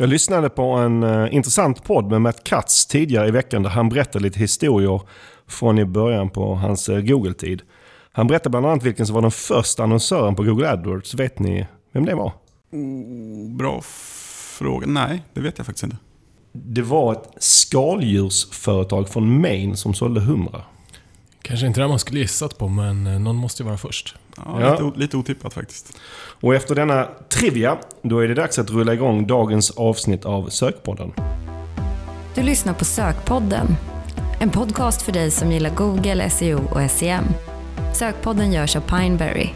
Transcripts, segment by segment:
Jag lyssnade på en uh, intressant podd med Matt Katz tidigare i veckan där han berättade lite historier från i början på hans uh, Google-tid. Han berättade bland annat vilken som var den första annonsören på Google AdWords. Vet ni vem det var? Oh, bra fråga. Nej, det vet jag faktiskt inte. Det var ett skaldjursföretag från Maine som sålde humrar. Kanske inte det man skulle gissat på, men eh, någon måste ju vara först. Ja, ja. Lite, lite otippat faktiskt. Och efter denna trivia, då är det dags att rulla igång dagens avsnitt av Sökpodden. Du lyssnar på Sökpodden. En podcast för dig som gillar Google, SEO och SEM. Sökpodden görs av Pineberry.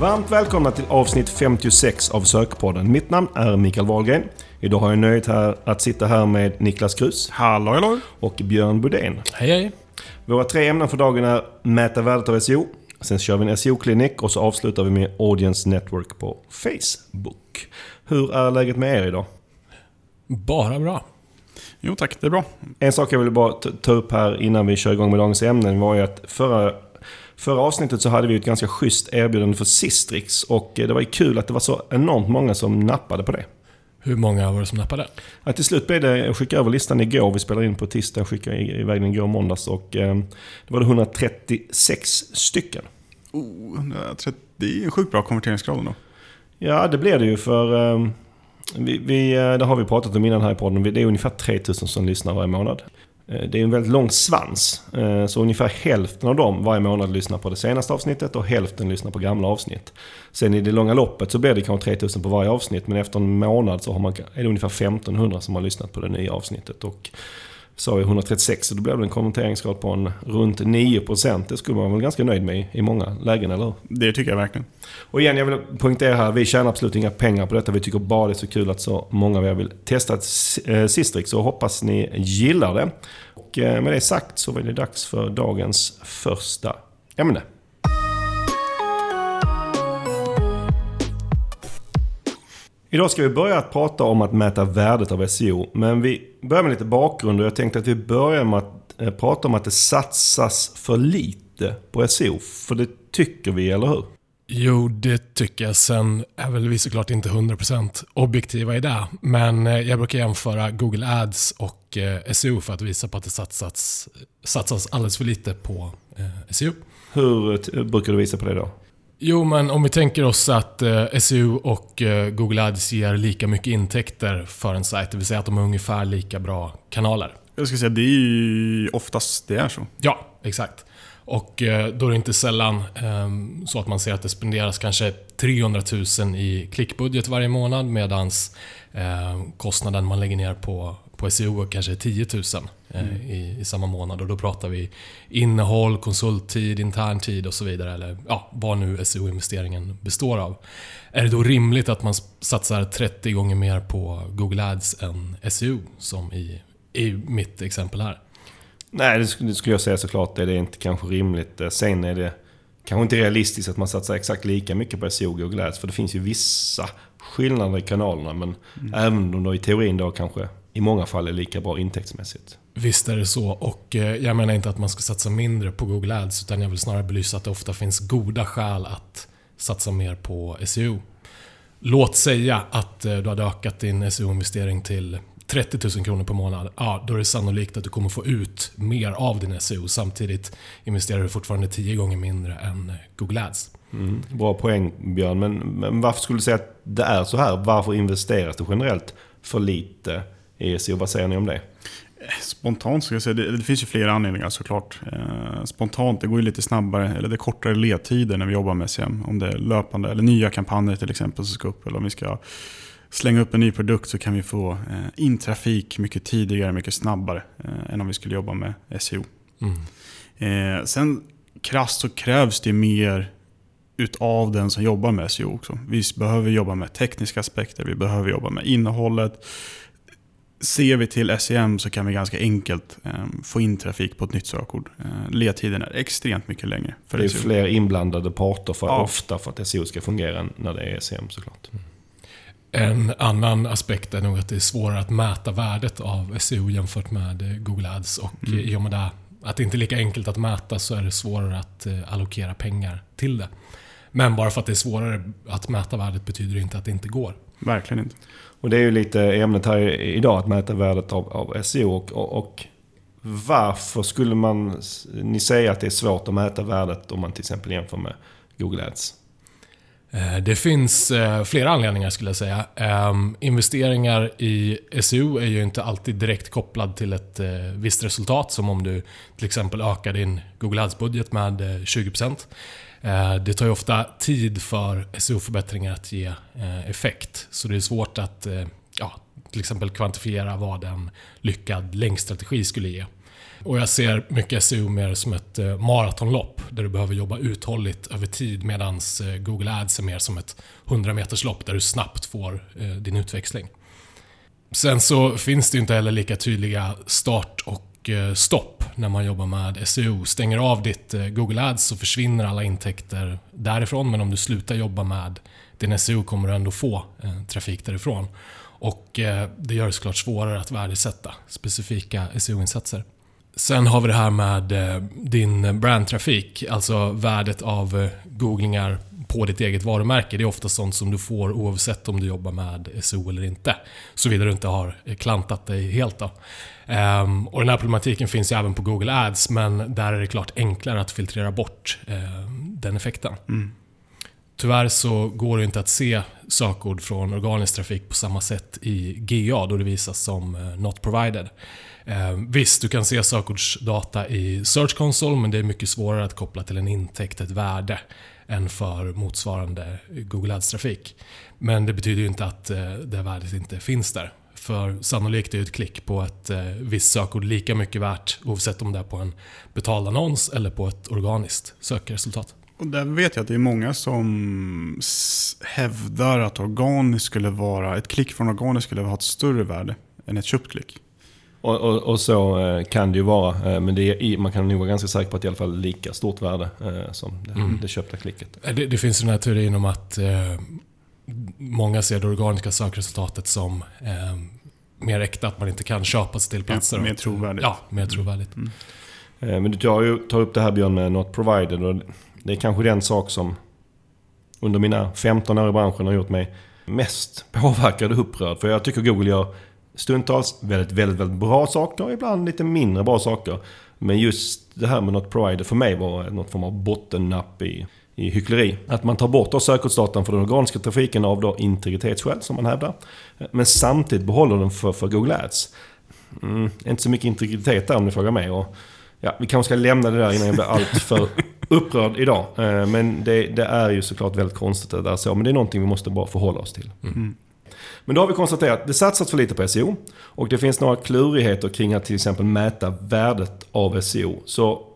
Varmt välkomna till avsnitt 56 av Sökpodden. Mitt namn är Mikael Wahlgren. Idag har jag nöjet här att sitta här med Niklas Krus. Hallå, hallå. Och Björn Budén. Hej, hej. Våra tre ämnen för dagen är mäta värdet av SEO. Sen kör vi en SEO-klinik och så avslutar vi med Audience Network på Facebook. Hur är läget med er idag? Bara bra. Jo tack, det är bra. En sak jag vill bara ta upp här innan vi kör igång med dagens ämnen var ju att förra, förra avsnittet så hade vi ett ganska schysst erbjudande för Sistrix. Och det var ju kul att det var så enormt många som nappade på det. Hur många var det som nappade? Ja, till slut blev det, jag skickade över listan igår, vi spelade in på tisdag, jag skickade iväg den igår måndags. Och eh, det var det 136 stycken. Oh, 130, det är en sjukt bra konverteringsgrad ändå. Ja, det blir det ju för... Eh, vi, vi, eh, det har vi pratat om innan här i podden. Det är ungefär 3000 som lyssnar varje månad. Eh, det är en väldigt lång svans. Eh, så ungefär hälften av dem varje månad lyssnar på det senaste avsnittet och hälften lyssnar på gamla avsnitt. Sen i det långa loppet så blir det kanske 3000 på varje avsnitt men efter en månad så har man, är det ungefär 1500 som har lyssnat på det nya avsnittet. Och sa vi 136 så då blev det en konverteringsgrad på en runt 9%. Det skulle man vara ganska nöjd med i många lägen, eller hur? Det tycker jag verkligen. Och igen, jag vill poängtera här, vi tjänar absolut inga pengar på detta. Vi tycker bara det är så kul att så många av er vill testa eh, Sistrix och hoppas ni gillar det. Och eh, med det sagt så är det dags för dagens första ämne. Idag ska vi börja att prata om att mäta värdet av SEO. Men vi börjar med lite bakgrund och jag tänkte att vi börjar med att eh, prata om att det satsas för lite på SEO. För det tycker vi, eller hur? Jo, det tycker jag. Sen är väl vi såklart inte 100% objektiva i det. Men eh, jag brukar jämföra Google Ads och eh, SEO för att visa på att det satsats, satsas alldeles för lite på SEO. Hur brukar du visa på det då? Jo, men om vi tänker oss att eh, SEO och eh, Google Ads ger lika mycket intäkter för en sajt, det vill säga att de är ungefär lika bra kanaler. Jag ska säga, det är ju oftast det är så. Ja, exakt. Och eh, då är det inte sällan eh, så att man ser att det spenderas kanske 300 000 i klickbudget varje månad medan eh, kostnaden man lägger ner på, på SEO kanske 10 000 eh, mm. i, i, samma månad. Och då pratar vi innehåll, konsulttid, interntid och så vidare. Eller ja, vad nu SEO-investeringen består av. Är det då rimligt att man satsar 30 gånger mer på Google Ads än SEO som i, i mitt exempel här? Nej, det skulle, jag säga såklart. Det är inte kanske rimligt. Eh, sen är det kanske inte realistiskt att man satsar exakt lika mycket på SEO och Google Ads. För det finns ju vissa skillnader i kanalerna. Men mm. även om de i teorin då kanske i många fall är lika bra intäktsmässigt. Visst är det så. Och eh, jag menar inte att man ska satsa mindre på Google Ads. Utan jag vill snarare belysa att det ofta finns goda skäl att satsa mer på SEO. Låt säga att eh, du hade ökat din SEO-investering till 30 000 kronor per månad, ja, då är det sannolikt att du kommer få ut mer av din SEO. Samtidigt investerar du fortfarande 10 gånger mindre än Google Ads. Mm, bra poäng Björn, men, men varför skulle du säga att det är så här? Varför investeras det generellt för lite i SEO? Vad säger ni om det? Spontant skulle jag säga, det, det finns ju flera anledningar såklart. Eh, spontant, det går ju lite snabbare, eller det är kortare ledtider när vi jobbar med SEM. Om det är löpande, eller nya kampanjer till exempel som ska upp, eller om vi ska slänga upp en ny produkt så kan vi få eh, in trafik mycket tidigare, mycket snabbare eh, än om vi skulle jobba med SEO. Mm. Eh, sen krasst så krävs det mer utav den som jobbar med SEO också. Vi behöver jobba med tekniska aspekter, vi behöver jobba med innehållet. Ser vi till SEM så kan vi ganska enkelt eh, få in trafik på ett nytt sökord. Eh, ledtiden är extremt mycket längre. För det är SEO. fler inblandade parter för ja. ofta för att SEO ska fungera när det är SEM såklart. Mm. En annan aspekt är nog att det är svårare att mäta värdet av SEO jämfört med Google Ads. Och mm. i och med det, att det inte är lika enkelt att mäta så är det svårare att eh, allokera pengar till det. Men bara för att det är svårare att mäta värdet betyder det inte att det inte går. Verkligen inte. Och det är ju lite ämnet här idag, att mäta värdet av, av SEO. Och, och, och varför skulle man, ni säga att det är svårt att mäta värdet om man till exempel jämför med Google Ads? Eh, det finns eh, flera anledningar skulle jag säga. Ehm, investeringar i SEO är ju inte alltid direkt kopplad till ett eh, visst resultat, som om du till exempel ökar din Google Ads-budget med 20%. Eh, det tar ju ofta tid för SEO-förbättringar att ge eh, effekt, så det är svårt att eh, ja, till exempel kvantifiera vad en lyckad länkstrategi skulle ge. Och jag ser mycket SEO mer som ett maratonlopp där du behöver jobba uthålligt över tid medan Google Ads är mer som ett 100 meterslopp där du snabbt får din utväxling. Sen så finns det ju inte heller lika tydliga start och Eh, stopp när man jobbar med SEO. Stänger av ditt eh, Google Ads så försvinner alla intäkter därifrån men om du slutar jobba med din SEO kommer du ändå få eh, trafik därifrån. Och det gör det såklart svårare att värdesätta specifika SEO-insatser. Sen har vi det här med din brandtrafik, alltså värdet av googlingar på ditt eget varumärke. Det är ofta sånt som du får oavsett om du jobbar med SEO eller inte. Såvida du inte har klantat dig helt. Då. Um, och den här problematiken finns ju även på Google Ads, men där är det klart enklare att filtrera bort uh, den effekten. Mm. Tyvärr så går det inte att se sökord från organisk trafik på samma sätt i GA då det visas som Not Provided. Eh, visst, du kan se sökordsdata i Search Console, men det är mycket svårare att koppla till en intäkt, ett värde, än för motsvarande Google Ads-trafik. Men det betyder ju inte att eh, det värdet inte finns där. För sannolikt är ett klick på ett eh, visst sökord lika mycket värt oavsett om det är på en betald annons eller på ett organiskt sökresultat. Och där vet jag att det är många som hävdar att organiskt skulle vara, ett klick från organiskt skulle ha ett större värde än ett köpt klick. Och, och, och, så eh, kan det ju vara. Eh, men det, man kan nog vara ganska säker på att det i alla fall lika stort värde eh, som det, mm. det köpta klicket. Det, det, finns den här teorin om att eh, många ser det organiska sökresultatet som eh, mer äkta, att man inte kan köpa sig till platser. Ja, mer trovärdigt. Ja, mer trovärdigt. Mm. Mm. Men du tar, ju, tar upp det här Björn med Not Provided. Och det är kanske den sak som under mina 15 år i branschen har gjort mig mest påverkad och upprörd. För jag tycker Google gör stundtals väldigt, väldigt, väldigt bra saker och ibland lite mindre bra saker. Men just det här med något provider för mig var något form av bottennapp i, i hyckleri. Att man tar bort sökordsdatan för den organiska trafiken av då integritetsskäl, som man hävdar. Men samtidigt behåller den för, för Google Ads. Mm, inte så mycket integritet där om ni frågar mig. Och, ja, vi kanske ska lämna det där innan jag blir alltför upprörd idag. Eh, men det, det, är ju såklart väldigt konstigt att det är så. Men det är någonting vi måste bara förhålla oss till. Mm. Men då har vi konstaterat att det satsas för lite på SEO. Och det finns några klurigheter kring att till exempel mäta värdet av SEO. Så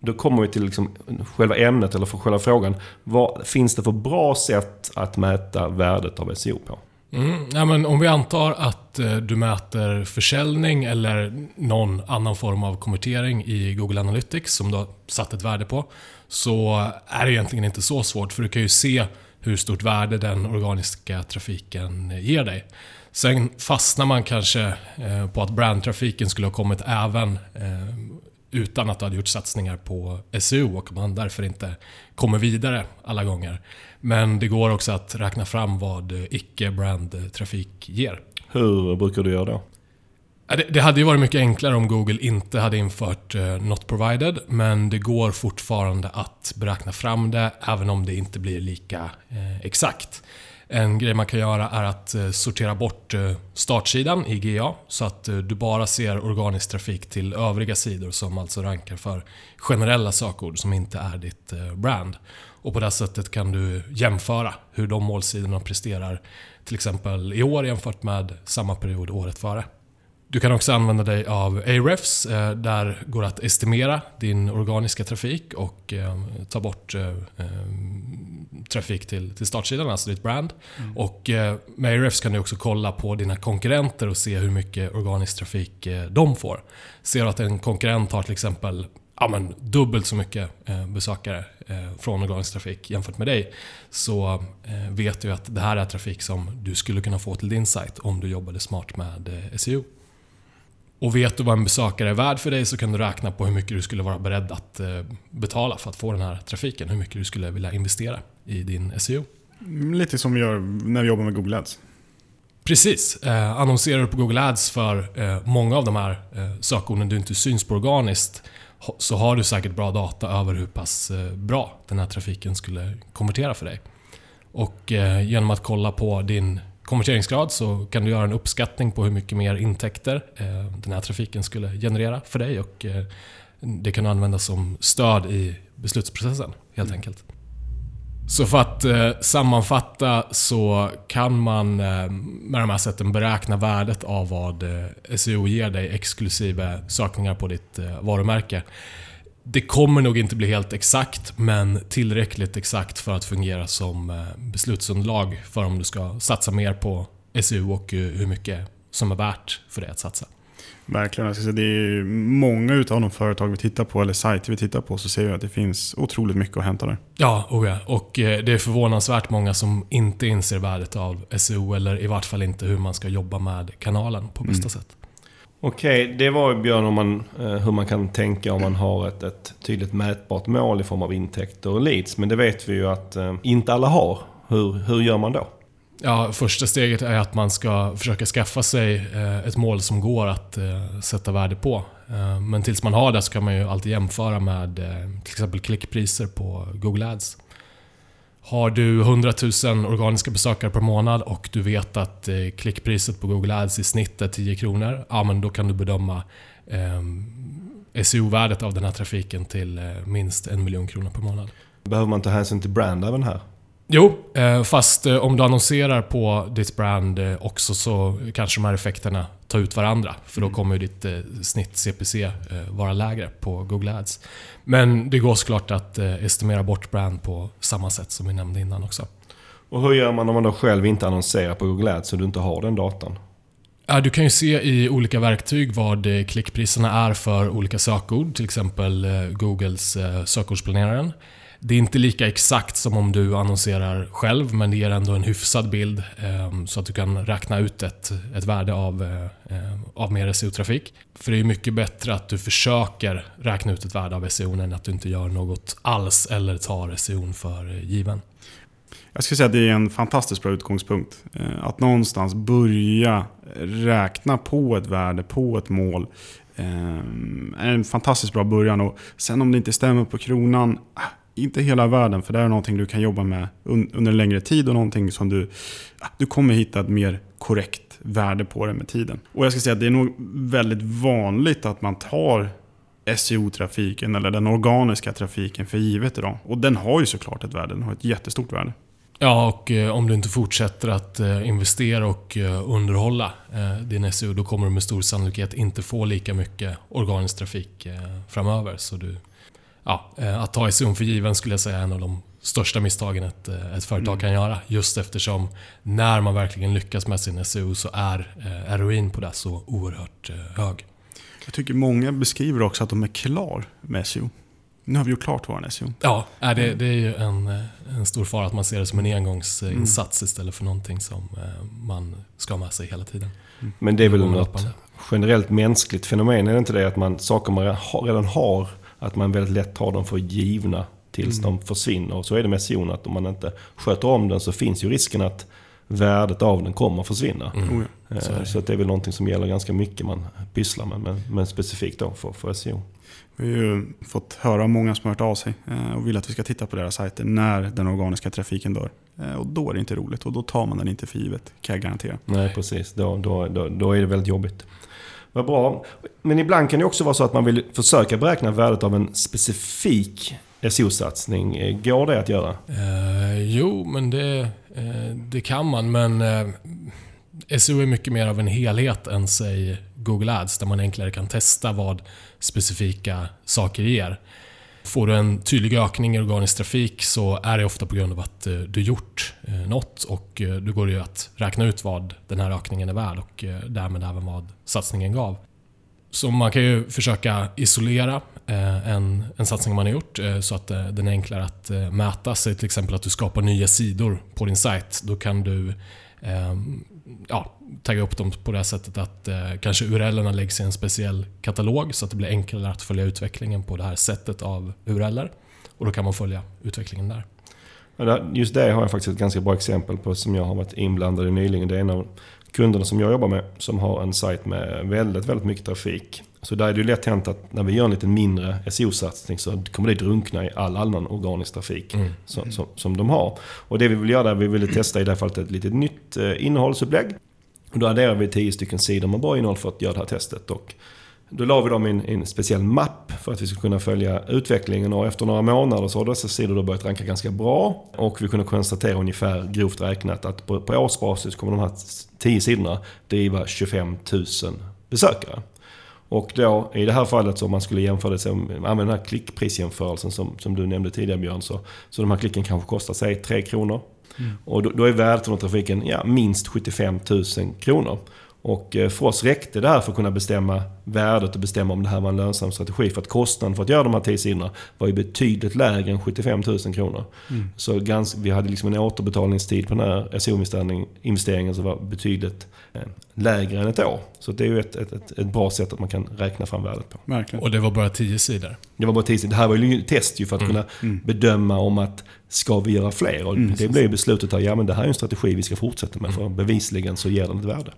då kommer vi till liksom själva ämnet, eller för själva frågan. Vad finns det för bra sätt att mäta värdet av SEO på? Mm, ja, men om vi antar att eh, du mäter försäljning eller någon annan form av konvertering i Google Analytics som du har satt ett värde på. Så är det egentligen inte så svårt för du kan ju se hur stort värde den organiska trafiken eh, ger dig. Sen fastnar man kanske eh, på att brandtrafiken skulle ha kommit även eh, utan att du hade gjort satsningar på SEO och man därför inte kommer vidare alla gånger. Men det går också att räkna fram vad icke-brandtrafik ger. Hur brukar du göra då? Det hade ju varit mycket enklare om Google inte hade infört eh, Not Provided, men det går fortfarande att beräkna fram det, även om det inte blir lika eh, exakt. En grej man kan göra är att eh, sortera bort eh, startsidan i GA, så att eh, du bara ser organisk trafik till övriga sidor som alltså rankar för generella sökord som inte är ditt brand. Och på det sättet kan du jämföra hur de målsidorna presterar, till exempel i år jämfört med samma period året före. Du kan också använda dig av Ahrefs. Där går det att estimera din organiska trafik och ta bort trafik till, till startsidan, alltså ditt brand. Mm. Och med Ahrefs kan du också kolla på dina konkurrenter och se hur mycket organisk trafik de får. Ser du att en konkurrent har till exempel ja, men, dubbelt så mycket besökare från organisk trafik jämfört med dig så vet du att det här är trafik som du skulle kunna få till din sajt om du jobbade smart med SEO. Och vet du vad en besökare är värd för dig så kan du räkna på hur mycket du skulle vara beredd att eh, betala för att få den här trafiken. Hur mycket du skulle vilja investera i din SEO. Lite som vi gör när vi jobbar med Google Ads. Precis. Eh, annonserar du på Google Ads för eh, många av de här eh, sökorden du inte syns på organiskt så har du säkert bra data över hur pass eh, bra den här trafiken skulle konvertera för dig. Och genom att kolla på din konverteringsgrad så kan du göra en uppskattning på hur mycket mer intäkter eh, den här trafiken skulle generera för dig och eh, det kan användas som stöd i beslutsprocessen helt enkelt. Så för att eh, sammanfatta så kan man eh, med de här sätten beräkna värdet av vad eh, SEO ger dig exklusive sökningar på ditt varumärke. Det kommer nog inte bli helt exakt, men tillräckligt exakt för att fungera som eh, beslutsunderlag för om du ska satsa mer på SEO och eh, hur mycket som är värt för det att satsa. Verkligen. Jag ska säga, det är många utav de företag vi tittar på, eller sajter vi tittar på, så ser vi att det finns otroligt mycket att hämta där. Ja, oh ja. och eh, det är förvånansvärt många som inte inser värdet av SEO eller i vart fall inte hur man ska jobba med kanalen på bästa Mm. sätt. Okej, det var ju Björn om man, eh, hur man kan tänka om man har ett, ett tydligt mätbart mål i form av intäkter och leads. Men det vet vi ju att eh, inte alla har. Hur, hur gör man då? Ja, första steget är att man ska försöka skaffa sig eh, ett mål som går att eh, sätta värde på. Men tills man har det så kan man ju alltid jämföra med till exempel klickpriser på Google Ads. Har du 100 000 organiska besökare per månad och du vet att eh, klickpriset på Google Ads i snitt är 10 kronor, ja men då kan du bedöma eh, SEO-värdet av den här trafiken till eh, minst en miljon kronor per månad. Behöver man ta hänsyn till brand även här? Jo, eh, fast eh, om du annonserar på ditt brand eh, också så kanske de här effekterna tar ut varandra. För då kommer ju ditt snitt CPC vara lägre på Google Ads. Men det går såklart att estimera bort brand på samma sätt som vi nämnde innan också. Och hur gör man om man då själv inte annonserar på Google Ads så du inte har den datan? Du kan ju se i olika verktyg vad klickpriserna är för olika sökord. Till exempel Googles sökordsplaneraren. Det är inte lika exakt som om du annonserar själv, men det ger ändå en hyfsad bild eh, så att du kan räkna ut ett, ett värde av, eh, eh av mer SEO-trafik. För det är mycket bättre att du försöker räkna ut ett värde av SEO än att du inte gör något alls eller tar SEO för given. Jag skulle säga att det är en fantastiskt bra utgångspunkt. Eh, att någonstans börja räkna på ett värde, på ett mål. Ehm, är en fantastiskt bra början. Och sen om det inte stämmer på kronan, ah, inte hela världen. För det är någonting du kan jobba med under en längre tid och någonting som du, ah, du kommer hitta ett mer korrekt värde på det med tiden. Och jag ska säga att det är nog väldigt vanligt att man tar SEO-trafiken eller den organiska trafiken för givet idag. Och den har ju såklart ett värde, den har ett jättestort värde. Ja, och eh, om du inte fortsätter att eh, investera och eh, underhålla din SEO, då kommer du med stor sannolikhet inte få lika mycket organisk trafik framöver. Så du, ja, eh, att ta SEO för given skulle jag säga är en av de största misstagen ett, eh, ett företag Mm. kan göra. Just eftersom när man verkligen lyckas med sin SEO så är eh, ROIn på det så oerhört eh, hög. Jag tycker många beskriver också att de är klar med SEO. Nu har vi gjort klart vår SEO. Ja, det, det är ju en, eh, en stor fara att man ser det som en engångsinsats istället för någonting som man ska ha med sig hela tiden. Men det är väl något generellt mänskligt fenomen, är det inte det? Att man, saker man redan har, att man väldigt lätt tar dem för givna tills Mm. de försvinner. Och så är det med SEO, att om man inte sköter om den så finns ju risken att värdet av den kommer att försvinna. Mm. Oh. Eh, Så. Så att det är väl någonting som gäller ganska mycket man pysslar med, men, men specifikt då för, för SEO. Vi har ju fått höra många som har hört av sig eh, och vill att vi ska titta på deras sajter när den organiska trafiken dör. Eh, Och då är det inte roligt och då tar man den inte för givet, kan jag garantera. Nej, precis. Då, då, då, då är det väldigt jobbigt. Vad bra. Men ibland kan det också vara så att man vill försöka beräkna värdet av en specifik SEO-satsning. Går det att göra? Eh, jo, men det, eh, det kan man. Men eh, SEO är mycket mer av en helhet än säg Google Ads där man enklare kan testa vad specifika saker ger. Får du en tydlig ökning i organisk trafik så är det ofta på grund av att eh, du gjort eh, något och eh, då går det ju att räkna ut vad den här ökningen är värd och därmed även vad satsningen gav. Så man kan ju försöka isolera en, en satsning man har gjort så att den är enklare att mäta. Säg till exempel att du skapar nya sidor på din sajt. Då kan du eh, ja, tagga upp dem på det sättet att eh, kanske URLerna läggs i en speciell katalog så att det blir enklare att följa utvecklingen på det här sättet av URLer. Och då kan man följa utvecklingen där. Just det har jag faktiskt ett ganska bra exempel på som jag har varit inblandad i nyligen. Det är en av kunderna som jag jobbar med som har en sajt med väldigt, väldigt mycket trafik. Så där är det ju lätt hänt att när vi gör en lite mindre SEO-satsning så kommer det drunkna i all annan organisk trafik Mm. som, som, som de har. Och det vi vill göra där, vi vill testa i det här fallet ett litet nytt eh, innehållsupplägg. Och då adderar vi 10 stycken sidor med bra innehåll för att göra det här testet. Och då la vi dem i en, en speciell mapp för att vi ska kunna följa utvecklingen och efter några månader så har dessa sidor då börjat ranka ganska bra. Och vi kunde konstatera ungefär grovt räknat att på, på årsbasis kommer de här 10 sidorna driva 25 000 besökare. Och då i det här fallet så om man skulle jämföra det, så använda den här klickprisjämförelsen som, som du nämnde tidigare Björn, så, så de här klicken kanske kostar sig 3 kronor. Och då, då är värdet av trafiken ja, minst 75 000 kronor. Och eh, för oss räckte det här för att kunna bestämma värdet och bestämma om det här var en lönsam strategi. För att kostnaden för att göra de här 10 sidorna var ju betydligt lägre än 75 000 kronor. Så ganska, vi hade liksom en återbetalningstid på den här SEO-investeringen som var betydligt eh, lägre än ett år. Så det är ju ett, ett, ett, ett bra sätt att man kan räkna fram värdet på. Verkligen. Och det var bara 10 sidor. Det var bara 10 sidor. Det här var ju ett test ju för att kunna bedöma om att ska vi göra fler? Och det blev ju beslutet att ja, men det här är en strategi vi ska fortsätta med för bevisligen så ger den ett värde.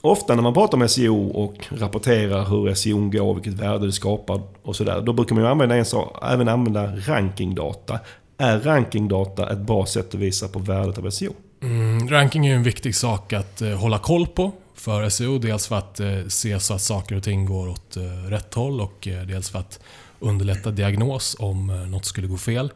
Ofta när man pratar om SEO och rapporterar hur SEO går, vilket värde det skapar och sådär. Då brukar man ju använda en sak, även använda rankingdata. Är rankingdata ett bra sätt att visa på värdet av SEO? Mm, ranking är ju en viktig sak att eh, hålla koll på för SEO. Dels för att eh, se så att saker och ting går åt eh, rätt håll och eh, dels för att underlätta diagnos om eh, något skulle gå fel.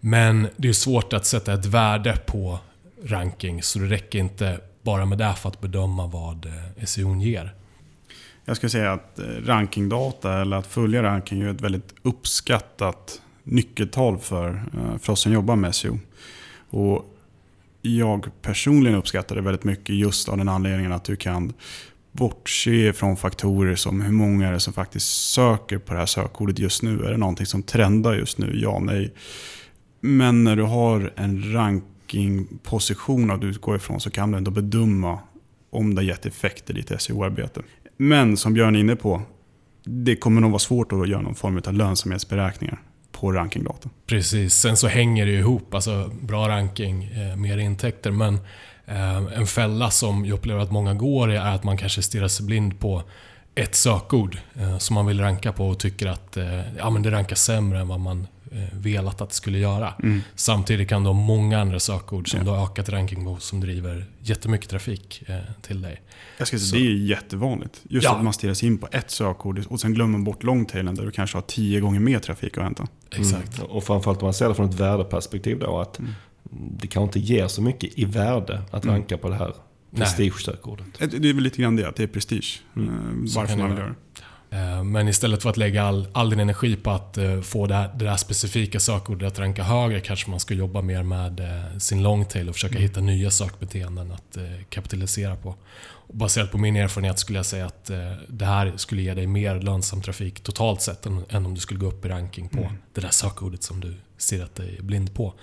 Men det är svårt att sätta ett värde på ranking så det räcker inte bara med det för att bedöma vad eh, SEO ger. Jag skulle säga att eh, rankingdata, eller att följa ranking, är ett väldigt uppskattat nyckeltal för, eh, för oss som jobbar med SEO. Och jag personligen uppskattar det väldigt mycket just av den anledningen att du kan bortse från faktorer som hur många är det som faktiskt söker på det här sökordet just nu. Är det någonting som trendar just nu? Ja, nej. Men när du har en position att utgå ifrån så kan du ändå bedöma om det har gett effekt i ditt SEO-arbete. Men som Björn är inne på, det kommer nog vara svårt att göra någon form av lönsamhetsberäkningar på rankingdata. Precis, sen så hänger det ju ihop. Alltså bra ranking, eh, mer intäkter. Men eh, en fälla som jag upplever att många går i är att man kanske stirrar sig blind på ett sökord eh, som man vill ranka på och tycker att eh, ja, men det rankar sämre än vad man velat att det skulle göra. Samtidigt kan du ha många andra sökord som Ja. du har ökat ranking på som driver jättemycket trafik eh, till dig. Jag ska säga, Så- det är jättevanligt. Just Ja. att man stirrar sig in på ett sökord och sen glömmer bort longtailen där du kanske har tio gånger mer trafik att hämta. Exakt. Mm. Och framförallt om man ser det från ett värdeperspektiv då. Att det kanske inte ger så mycket i värde att Mm. ranka på det här prestigesökordet. Det är väl lite grann det, att det är prestige. Mm. Eh, Varför man vill göra det. Eh, Men istället för att lägga all, all din energi på att eh, få det, här, det där specifika sökordet att ranka högre kanske man ska jobba mer med eh, sin longtail och försöka hitta nya sökbeteenden att kapitalisera på. Och baserat på min erfarenhet skulle jag säga att det här skulle ge dig mer lönsam trafik totalt sett än, än om du skulle gå upp i ranking på det där sökordet som du stirrat dig blind på.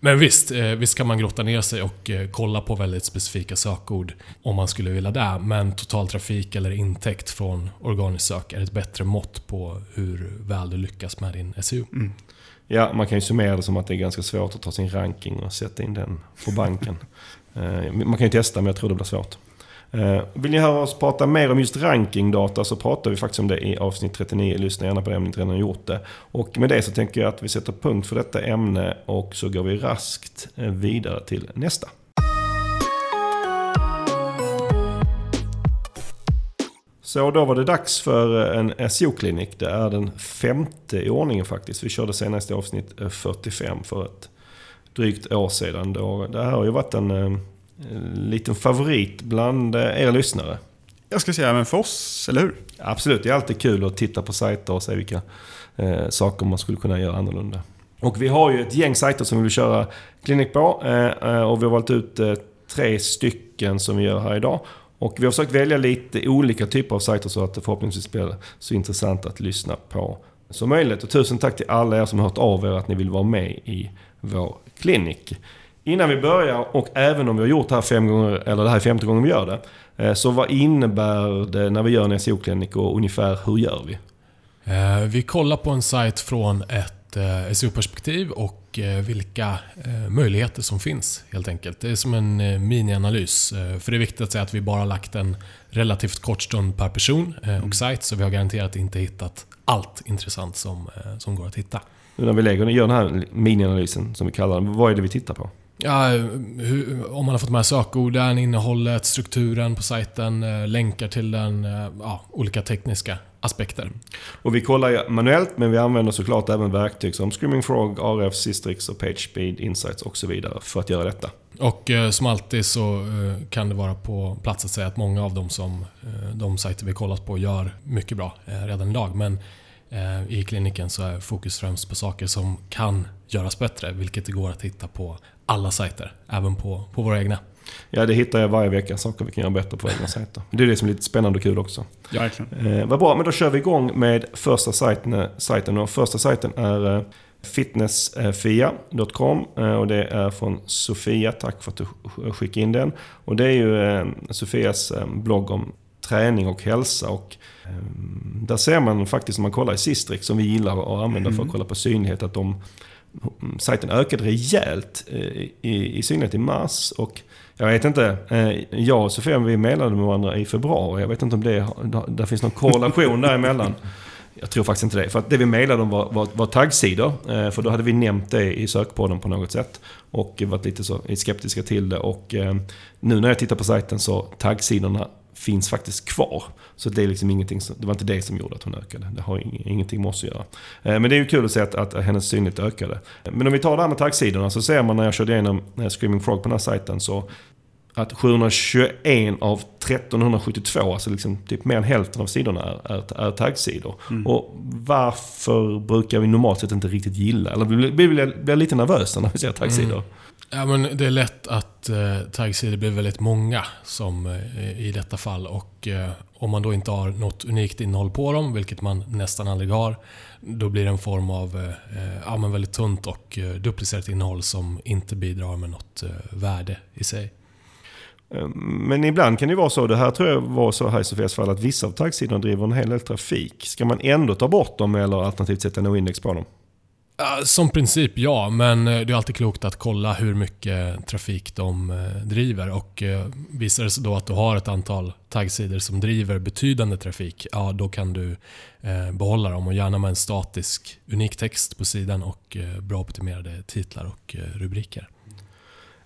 Men visst, eh, visst kan man grotta ner sig och eh, kolla på väldigt specifika sökord om man skulle vilja det. Men total trafik eller intäkt från organiskt sök är ett bättre mått på hur väl du lyckas med din SEO. Ja, man kan ju summera det som att det är ganska svårt att ta sin ranking och sätta in den på banken. Eh, man kan ju testa, men jag tror det blir svårt. Eh, vill ni höra oss prata mer om just rankingdata så pratar vi faktiskt om det i avsnitt 39. Lyssna gärna på det om ni inte redan har gjort det. Och med det så tänker jag att vi sätter punkt för detta ämne och så går vi raskt eh, vidare till nästa. Så då var det dags för eh, en SEO-klinik. Det är den femte i ordningen faktiskt. Vi körde senast i avsnitt 45 för ett drygt år sedan. Det här har ju varit en liten favorit bland eh, er lyssnare. Jag ska säga även för oss, eller hur? Absolut, det är alltid kul att titta på sajter och se vilka eh, saker man skulle kunna göra annorlunda. Och vi har ju ett gäng sajter som vi vill köra klinik på. Eh, eh, och vi har valt ut eh, tre stycken som vi gör här idag. Och vi har försökt välja lite olika typer av sajter så att det förhoppningsvis blir så intressant att lyssna på som möjligt. Och tusen tack till alla er som har hört av er att ni vill vara med i vår klinik. Innan vi börjar, och även om vi har gjort det här fem gånger, eller det här är femte gången vi gör det. eh, Så vad innebär det när vi gör en SEO-klinik och ungefär hur gör vi? Eh, Vi kollar på en sajt från ett eh, SEO-perspektiv och vilka möjligheter som finns helt enkelt. Det är som en minianalys. För det är viktigt att säga att vi bara lagt en relativt kort stund per person och Mm. sajt så vi har garanterat inte hittat allt intressant som, som går att hitta. Nu när vi lägger, gör den här minianalysen som vi kallar den, vad är det vi tittar på? Ja, hur, om man har fått med sökorden, innehållet, strukturen på sajten, eh, länkar till den, eh, ja, olika tekniska aspekter. Och vi kollar manuellt, men vi använder såklart även verktyg som Screaming Frog, RF, Sistrix och PageSpeed, Insights och så vidare för att göra detta. Och eh, som alltid så eh, kan det vara på plats att säga att många av dem som eh, de sajter vi kollat på gör mycket bra eh, redan idag. Men i kliniken så är fokus främst på saker som kan göras bättre, vilket det går att hitta på alla sajter, även på, på våra egna. Ja, det hittar jag varje vecka, saker vi kan göra bättre på egna sajter. Det är det som är lite spännande och kul också. Verkligen. Eh, vad bra, men då kör vi igång med första sajten. sajten och första sajten är eh, fitnessfia.com eh, och det är från Sofia. Tack för att du sk- skickade in den. Och det är ju eh, Sofias eh, blogg om träning och hälsa. Och, eh, där ser man faktiskt, om man kollar i Sistrix, som vi gillar att använda för att kolla på synlighet, att de, sajten ökade rejält eh, i, i synlighet i mars. Och jag vet inte, eh, jag och Sofia vi medlade med varandra i februari. Jag vet inte om det där finns någon korrelation däremellan. Jag tror faktiskt inte det. För att det vi mejlade om var, var, var taggsidor. Eh, för då hade vi nämnt det i sökpodden på något sätt. Och varit lite så skeptiska till det. Och nu när jag tittar på sajten så taggsidorna finns faktiskt kvar. Så det är liksom ingenting som, det var inte det som gjorde att hon ökade. Det har ingenting med oss att göra. Eh, men det är ju kul att se att, att hennes synlighet ökade. Men om vi tar det här med taggsidorna så ser man när jag körde igenom Screaming Frog på den här sajten så att 721 av 1372, alltså liksom typ mer än hälften av sidorna är, är, är taggsidor. Och varför brukar vi normalt sett inte riktigt gilla, eller vi blir, blir, blir lite nervösa när vi ser taggsidor. Ja, men det är lätt att eh, taggsidor blir väldigt många som eh, i detta fall. Och eh, om man då inte har något unikt innehåll på dem, vilket man nästan aldrig har, då blir det en form av eh, ja, men väldigt tunt och eh, duplicerat innehåll som inte bidrar med något eh, värde i sig. Eh, men ibland kan det vara så, det här tror jag var så här i Sofias fall, att vissa av taggsidorna driver en hel del trafik. Ska man ändå ta bort dem eller alternativt sätta no-index på dem? Som princip ja, men eh, det är alltid klokt att kolla hur mycket trafik de eh, driver. Och visar det sig då att du har ett antal taggsidor som driver betydande trafik, ja då kan du behålla dem och gärna med en statisk unik text på sidan och bra optimerade titlar och rubriker.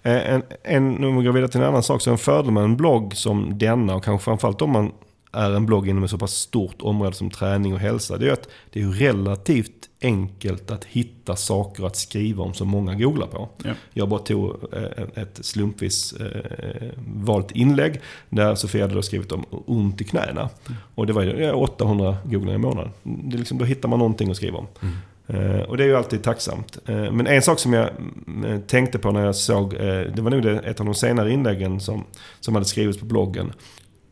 Eh, En, en, om vi går vidare till en annan sak, så en fördel med en blogg som denna och kanske framförallt om man är en blogg inom ett så pass stort område som träning och hälsa. Det är att det är relativt enkelt att hitta saker att skriva om som många googlar på. Ja. Jag bara tog eh, ett slumpvis eh, valt inlägg där Sofia hade skrivit om ont i knäna. Och det var ju ja, 800 googlingar i månaden. Det liksom, då hittar man någonting att skriva om. Eh, Och det är ju alltid tacksamt. Eh, Men en sak som jag mm, tänkte på när jag såg, eh, det var nog ett av de senare inläggen som, som hade skrivits på bloggen.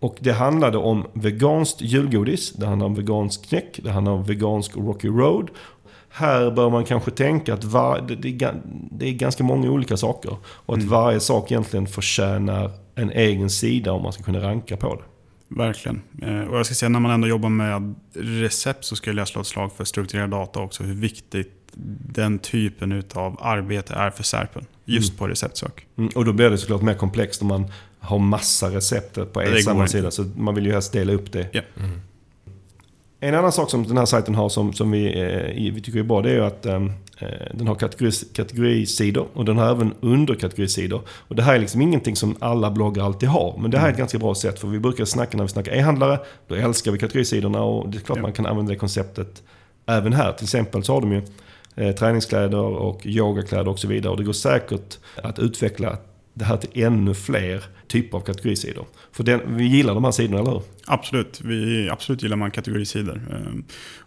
Och det handlade om veganskt julgodis, det handlar om vegansk knäck, det handlar om vegansk Rocky Road. Här bör man kanske tänka att var, det, det, det är ganska många olika saker. Och att varje sak egentligen förtjänar en egen sida om man ska kunna ranka på det. Verkligen. Eh, Och jag ska säga när man ändå jobbar med recept så skulle jag slå ett slag för strukturerad data också. Hur viktigt den typen av arbete är för Serpen. Just på receptsök. Mm, och då blir det såklart mer komplext om man har massa recept på en samma sida. Så man vill ju helst dela upp det. Ja. En annan sak som den här sajten har som, som vi, eh, vi tycker är bra det är att eh, den har kategoris, kategorisidor och den har även underkategorisidor. Och det här är liksom ingenting som alla bloggar alltid har. Men det här är ett ganska bra sätt för vi brukar snacka när vi snackar e-handlare. Då älskar vi kategorisidorna och det är klart Ja. man kan använda det konceptet även här. Till exempel så har de ju eh, träningskläder och yogakläder och så vidare. Och det går säkert att utveckla det här till ännu fler typer av kategorisidor. För den, vi gillar de här sidorna, eller hur? Absolut, vi, absolut gillar man kategorisidor. Eh,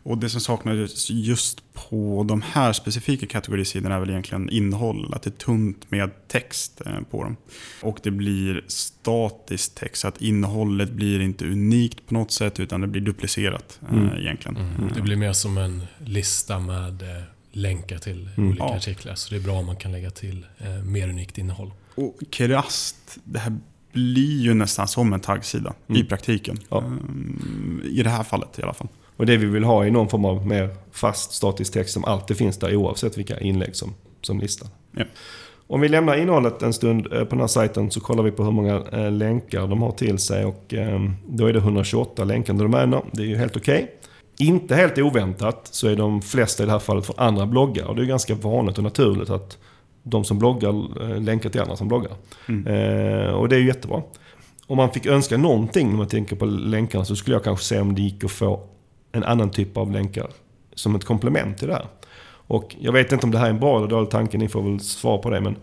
Och det som saknades just på de här specifika kategorisidorna är väl egentligen innehåll. Att det är tunt med text eh, på dem. Och det blir statisk text, så att innehållet blir inte unikt på något sätt utan det blir duplicerat eh, Mm. egentligen. Det blir mer som en lista med länkar till Mm. olika Ja. artiklar. Så det är bra om man kan lägga till mer unikt innehåll. Och krasst, det här blir ju nästan som en taggsida Mm. i praktiken. Ja. Ehm, I det här fallet i alla fall. Och det vi vill ha är någon form av mer fast statisk text som alltid finns där oavsett vilka inlägg som, som listar. Ja. Om vi lämnar innehållet en stund eh, på den här sajten så kollar vi på hur många eh, länkar de har till sig och eh, då är det 128 länkande domäner. Det är ju helt okej. Inte helt oväntat så är de flesta i det här fallet från andra bloggar och det är ganska vanligt och naturligt att de som bloggar eh, länkar till andra som bloggar. Mm. Eh, och det är ju jättebra. Om man fick önska någonting när man tänker på länkarna så skulle jag kanske se om det gick att få en annan typ av länkar som ett komplement till det här. Och jag vet inte om det här är en bra eller dålig tanke, ni får väl svara på det. Men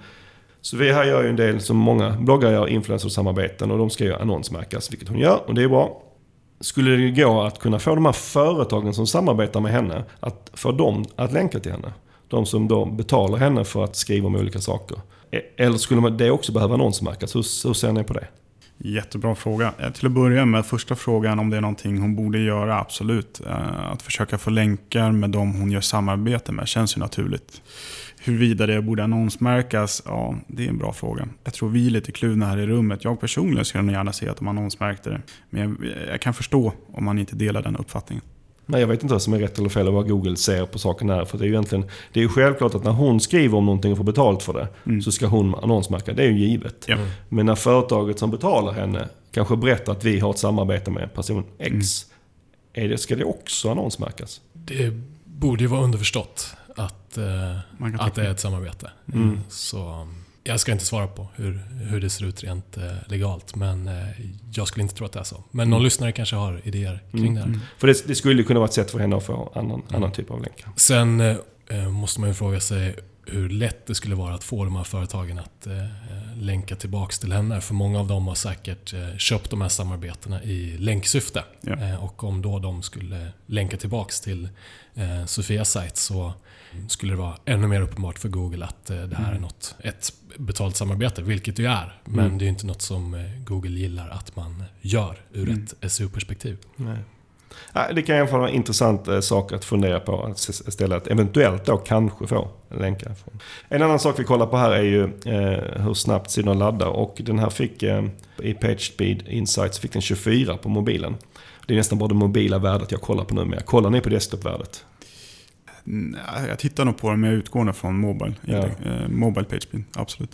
så vi här gör ju en del som många bloggare gör, influencersamarbeten och de ska ju annonsmärkas, vilket hon gör och det är bra. Skulle det gå att kunna få de här företagen som samarbetar med henne, att få dem att länka till henne? De som då betalar henne för att skriva om olika saker. E- eller skulle man det också behöva annonsmärkas? Hur, hur ser ni på det? Jättebra fråga. Eh, till att börja med, första frågan om det är någonting hon borde göra, absolut. Eh, att försöka få länkar med de hon gör samarbete med känns ju naturligt. Huruvida det borde annonsmärkas, ja, det är en bra fråga. Jag tror vi är lite kluvna här i rummet. Jag personligen skulle nog gärna se att de annonsmärkte det. Men jag, jag kan förstå om man inte delar den uppfattningen. Nej, jag vet inte vad som är rätt eller fel och vad Google ser på saken här. För det är ju egentligen, det är ju självklart att när hon skriver om någonting och får betalt för det, Mm. så ska hon annonsmärka. Det är ju givet. Ja. Men när företaget som betalar henne kanske berättar att vi har ett samarbete med person X, Mm. är det, ska det också annonsmärkas? Det borde ju vara underförstått att, eh, att det är ett samarbete. Mm. Så jag ska inte svara på hur, hur det ser ut rent eh, legalt, men eh, jag skulle inte tro att det är så. Men någon lyssnare kanske har idéer kring Mm. det här. För det, det skulle kunna vara ett sätt för henne att få annan, annan typ av länkar. Sen eh, eh, måste man ju fråga sig hur lätt det skulle vara att få de här företagen att eh, länka tillbaks till henne. För många av dem har säkert eh, köpt de här samarbetena i länksyfte. Ja. Eh, och om då de skulle länka tillbaks till eh, Sofias sajt så skulle det vara ännu mer uppenbart för Google att eh, det här är något, ett betalt samarbete, vilket det ju är. Men Mm. det är ju inte något som eh, Google gillar att man gör ur Mm. ett SEO-perspektiv. Det kan i alla fall vara en intressant eh, sak att fundera på. Att s- istället eventuellt då kanske få länkar. Från. En annan sak vi kollar på här är ju eh, hur snabbt sidorna laddar. Och den här fick eh, i PageSpeed Insights fick den 24 på mobilen. Det är nästan bara det mobila värdet jag kollar på nu. Men kollar ni på desktopvärdet? Jag tittar nog på det, men jag utgår nog från Mobile. Ja. Eh, mobile PageSpeed, absolut.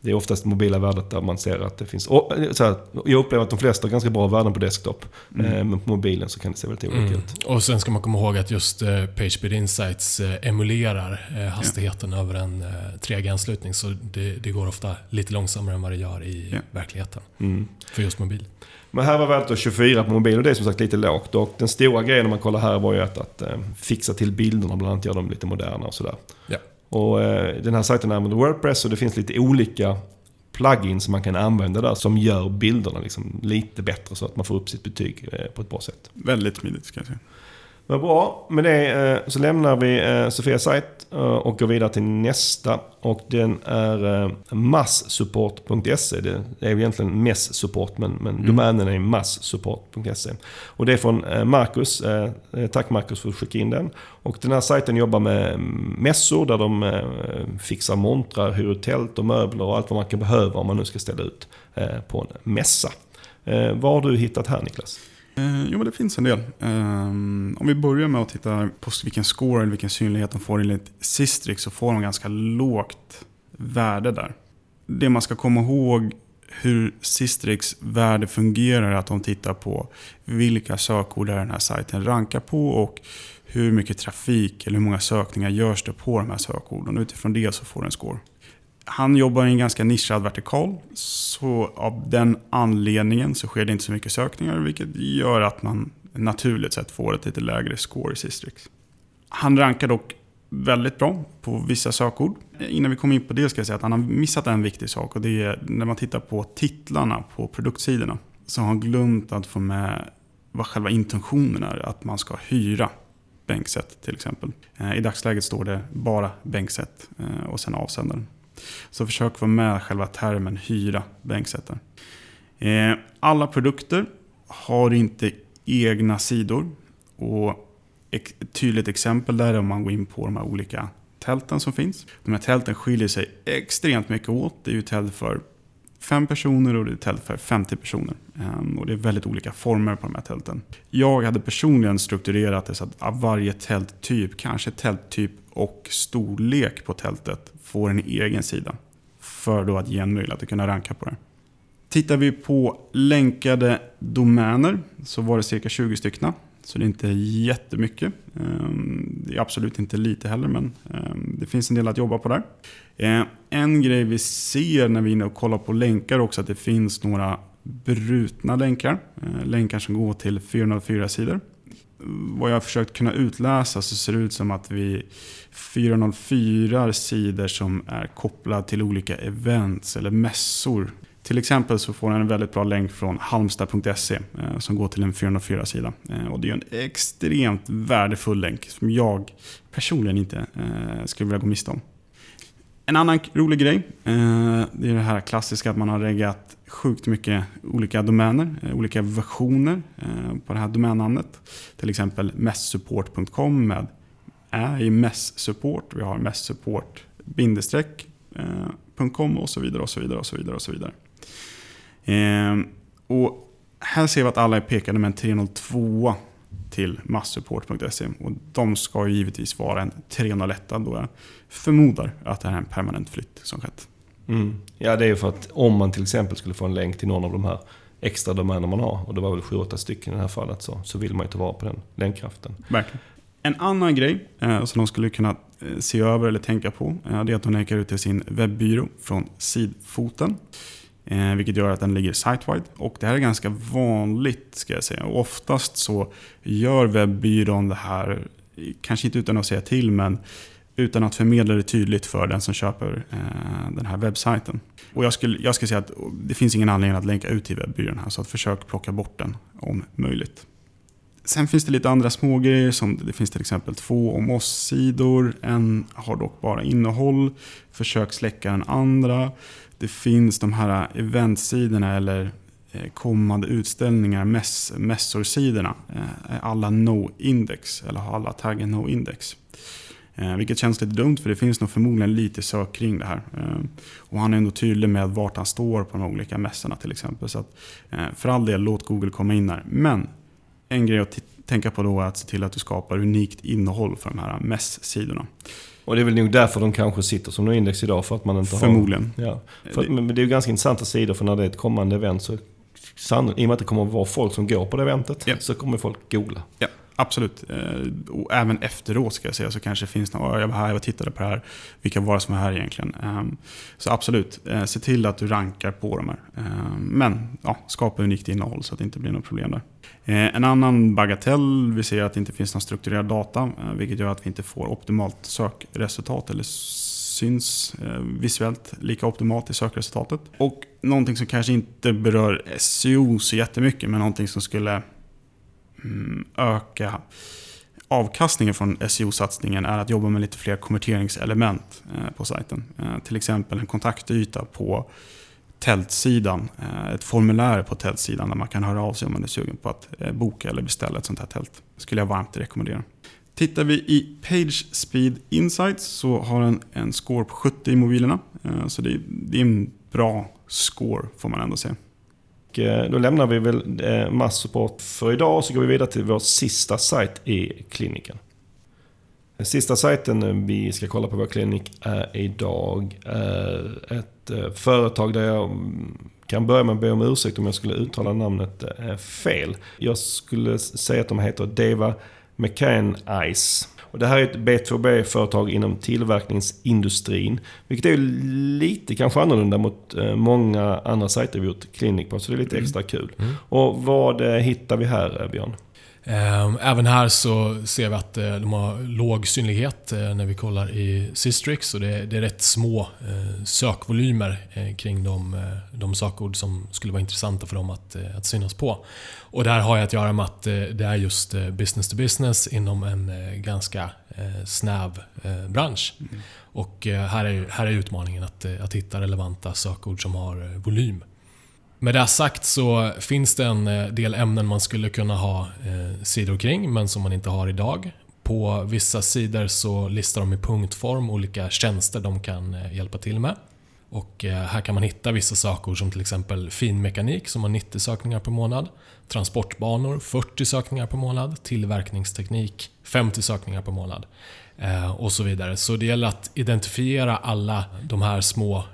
Det är oftast det mobila värdet där man ser att det finns... Och, eh, så här, jag upplever att de flesta har ganska bra värden på desktop. Mm. Eh, men på mobilen så kan det se väldigt olika Mm. ut. Och sen ska man komma ihåg att just eh, PageSpeed Insights eh, emulerar eh, hastigheten över en eh, 3G-anslutning. Så det, det går ofta lite långsammare än vad det gör i Ja. verkligheten. Mm. För just mobil. Men här var värdet då 24 på mobil och det är som sagt lite lågt. Och den stora grejen när man kollar här var ju att, att eh, fixa till bilderna, bland annat göra dem lite moderna och sådär. Ja. Och eh, den här sajten använder Wordpress och det finns lite olika plugins som man kan använda där som gör bilderna liksom lite bättre så att man får upp sitt betyg eh, på ett bra sätt. Väldigt smidigt ska jag säga. Vad bra. Med det eh, så lämnar vi eh, Sofias sajt eh, och går vidare till nästa. Och den är massupport.se. Det är ju egentligen messupport men, men domänen är massupport.se. Och det är från Marcus. Tack Marcus för att skicka in den. Och den här sajten jobbar med mm, mässor där de fixar montrar, hyr tält och möbler och allt vad man kan behöva om man nu ska ställa ut på en mässa. Vad har du hittat här Niklas? Eh, jo, men det finns en del. Eh, om vi börjar med att titta på vilken score eller vilken synlighet de får enligt Sistrix så får de ganska lågt värde där. Det man ska komma ihåg hur Sistrix värde fungerar är att de tittar på vilka sökord den här sajten rankar på och hur mycket trafik eller hur många sökningar görs det på de här sökorden. Utifrån det så får den score. Han jobbar i en ganska nischad vertikal, så av den anledningen så sker det inte så mycket sökningar, vilket gör att man naturligt sett får ett lite lägre score i Sistrix. Han rankar dock väldigt bra på vissa sökord. Innan vi kommer in på det ska jag säga att han har missat en viktig sak och det är när man tittar på titlarna på produktsidorna så har han glömt att få med vad själva intentionen är, att man ska hyra bänkset till exempel. Eh, I dagsläget står det bara bänkset eh, och sen avsändaren. Så försök vara med själva termen hyra bänksättaren. Eh, alla produkter har inte egna sidor. Och ett tydligt exempel där är om man går in på de här olika tälten som finns. De här tälten skiljer sig extremt mycket åt. Det är ju tält för fem personer och det är tält för 50 personer. Ehm, och det är väldigt olika former på de här tälten. Jag hade personligen strukturerat det så att varje tälttyp, kanske tälttyp och storlek på tältet, får en egen sida. För då att ge en möjlighet att kunna ranka på det. Tittar vi på länkade domäner så var det cirka 20 stycken. Så det är inte jättemycket. Ehm, det är absolut inte lite heller, men ehm, det finns en del att jobba på där. Ehm, en grej vi ser när vi är inne och kollar på länkar också, att det finns några brutna länkar. Eh, länkar som går till 404-sidor. Vad jag har försökt kunna utläsa så ser det ut som att vi 404 sidor som är kopplade till olika events eller mässor till exempel så får den en väldigt bra länk från halmstad.se eh, som går till en 404-sida. Eh, och det är en extremt värdefull länk som jag personligen inte eh, skulle vilja gå miste om. En annan rolig grej, det är det här klassiska att man har reggat sjukt mycket olika domäner, olika versioner på det här domännamnet. Till exempel messupport.com med är i messupport. Vi har messupport bindestreck .com och så vidare och så vidare och så vidare och så vidare. Eh, och här ser vi att alla är pekade med en 302 till massupport.se. Och de ska ju givetvis vara en 301 då jag förmodar att det här är en permanent flytt som skett. Mm. Ja, det är ju för att om man till exempel skulle få en länk till någon av de här extra domäner man har, och det var väl 7-8 stycken i det här fallet, så, så vill man ju ta vara på den länkkraften. Verkligen. En annan grej eh, som de skulle kunna eh, se över eller tänka på, eh, det är att de länkar ut till sin webbyrå från sidfoten. Eh, vilket gör att den ligger site-wide. Och det här är ganska vanligt ska jag säga. Och oftast så gör webbyrån det här, kanske inte utan att säga till, men utan att förmedla det tydligt för den som köper eh, den här webbsajten. Och jag skulle, jag skulle säga att det finns ingen anledning att länka ut till webbyrån här, så att försök plocka bort den om möjligt. Sen finns det lite andra smågrejer som det finns till exempel två om oss-sidor. En har dock bara innehåll. Försök släcka den andra. Det finns de här eh, eventsidorna eller eh, kommande utställningar, mäss, mässorsidorna. Eh, alla no-index, eller har alla taggen no-index. Vilket känns lite dumt för det finns nog förmodligen lite sök kring det här. Och han är ändå tydlig med vart han står på de olika mässorna till exempel. Så att, för all del, låt Google komma in där. Men en grej att tänka på då är att se till att du skapar unikt innehåll för de här mässidorna. Och det är väl nog därför de kanske sitter som index idag, för att man inte Förmodligen. har... Ja. För, men det är ju ganska intressanta sidor, för när det är ett kommande event så... I och med att det kommer att vara folk som går på det eventet, ja. så kommer folk googla. Ja, absolut. Eh, och även efteråt ska jag säga, så kanske det finns några, jag var här, jag tittade på det här, vilka var det som var här egentligen? Ehm, så absolut, eh, se till att du rankar på de här. Ehm, men ja, skapa unikt innehåll så att det inte blir något problem där. Eh, en annan bagatell, vi ser att det inte finns någon strukturerad data, vilket gör att vi inte får optimalt sökresultat eller syns visuellt lika optimalt i sökresultatet. Och någonting som kanske inte berör SEO så jättemycket, men någonting som skulle Mm, öka avkastningen från SEO-satsningen är att jobba med lite fler konverteringselement eh, på sajten. Eh, till exempel en kontaktyta på tältsidan, eh, ett formulär på tältsidan där man kan höra av sig om man är sugen på att boka eller beställa ett sånt här tält. Det skulle jag varmt rekommendera. Tittar vi i Page Speed Insights så har den en score på 70 i mobilerna. Så det är en bra score får man ändå säga. Eh, då lämnar vi väl eh, massupport för idag och så går vi vidare till vår sista sajt i kliniken. Sista sajten eh, vi ska kolla på vår klinik är idag är ett företag där jag mm, kan börja med att be om ursäkt om jag skulle uttala namnet fel. Jag skulle säga att de heter Deva McCann Ice. Och det här är ett B2B-företag inom tillverkningsindustrin. Vilket är lite kanske annorlunda mot eh, många andra sajter vi gjort klinik på. Så det är lite mm. extra kul. Mm. Och vad hittar vi här Björn? Ehm, även här så ser vi att eh, de har låg synlighet eh, när vi kollar i Systrix och det är rätt små eh, sökvolymer kring de, de sökord som skulle vara intressanta för dem att, att synas på. Och det här har ju att göra med att det är just business to business inom en ganska snäv bransch. Mm. Och här är, här är utmaningen att, att hitta relevanta sökord som har volym. Med det sagt så finns det en eh, del ämnen man skulle kunna ha eh, sidor kring, men som man inte har idag. På vissa sidor så listar de i punktform olika tjänster de kan eh, hjälpa till med. Och eh, här kan man hitta vissa saker som till exempel finmekanik som har 90 sökningar per månad. Transportbanor 40 sökningar per månad. Tillverkningsteknik 50 sökningar per månad. Eh, och så vidare. Så det gäller att identifiera alla de här små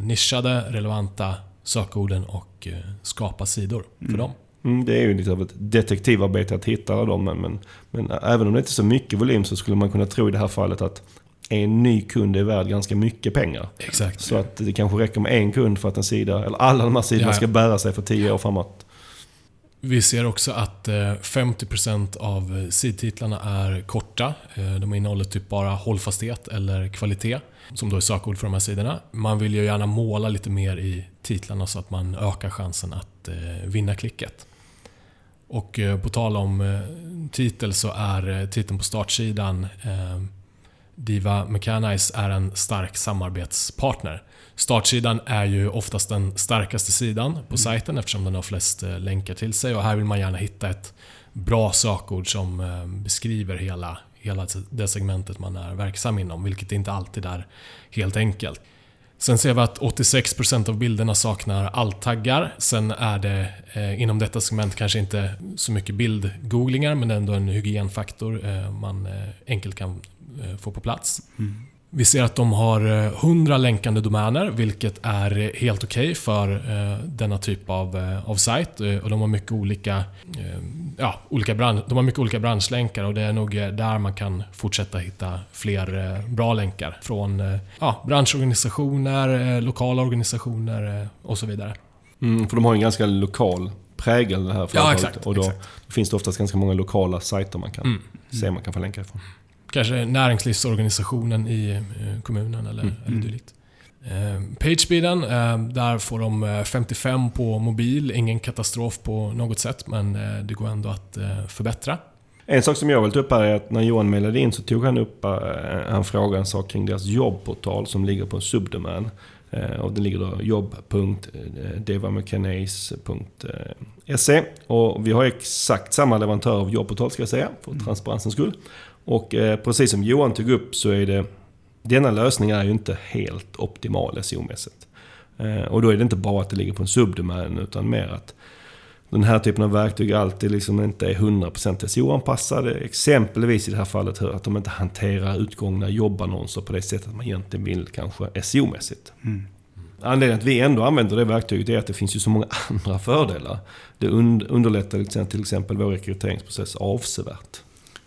nischade, relevanta sökorden och eh, skapa sidor för Mm. dem. Mm, det är ju lite av ett detektivarbete att hitta alla dem. Men, men, men även om det inte är så mycket volym så skulle man kunna tro i det här fallet att en ny kund är värd ganska mycket pengar. Exakt. Så att det kanske räcker med en kund för att en sida, eller alla de här sidorna Ja, ja. ska bära sig för tio år framåt. Vi ser också att eh, 50% av eh, sidtitlarna är korta. Eh, De innehåller typ bara hållfasthet eller kvalitet, som då är sökord för de här sidorna. Man vill ju gärna måla lite mer i titlarna så att man ökar chansen att eh, vinna klicket. Och eh, på tal om eh, titel så är titeln på startsidan Diva Mechanize är en stark samarbetspartner. Startsidan är ju oftast den starkaste sidan på sajten eftersom den har flest länkar till sig och här vill man gärna hitta ett bra sökord som beskriver hela, hela det segmentet man är verksam inom, vilket inte alltid är helt enkelt. Sen ser vi att 86% av bilderna saknar alt-taggar. Sen är det eh, inom detta segment kanske inte så mycket bildgooglingar men ändå en hygienfaktor eh, man eh, enkelt kan eh, få på plats. Mm. Vi ser att de har eh, 100 länkande domäner, vilket är eh, helt okej för eh, denna typ av, eh, av sajt. Eh, Och de har mycket olika, eh, ja, olika, bransch, de har mycket olika branschlänkar och det är nog eh, där man kan fortsätta hitta fler eh, bra länkar. Från eh, ja, branschorganisationer, eh, lokala organisationer eh, och så vidare. Mm, för de har en ganska lokal prägel det här företaget. exakt, och då exakt. finns det oftast ganska många lokala sajter man kan Mm. se man kan få länkar ifrån. Kanske näringslivsorganisationen i eh, kommunen eller, Mm. eller dylikt. Eh, Pagespeeden, eh, där får de eh, 55 på mobil. Ingen katastrof på något sätt, men det går ändå att förbättra. En sak som jag vill ta upp här är att när Johan mejlade in så tog han upp, han frågade en sak kring deras jobbportal som ligger på en subdomän. Och det ligger då jobb.devamechanics.se. Och vi har exakt samma leverantör av jobbportal ska jag säga, för transparensens skull. Och eh, precis som Johan tog upp så är det, denna lösning är ju inte helt optimal SEO-mässigt. Eh, och då är det inte bara att det ligger på en subdomän utan mer att den här typen av verktyg alltid liksom inte är 100% SEO-anpassade. Exempelvis i det här fallet att de inte hanterar utgångna jobbannonser på det sättet man egentligen vill kanske SEO-mässigt. Mm. Anledningen att vi ändå använder det verktyget är att det finns ju så många andra fördelar. Det und- underlättar till exempel vår rekryteringsprocess avsevärt.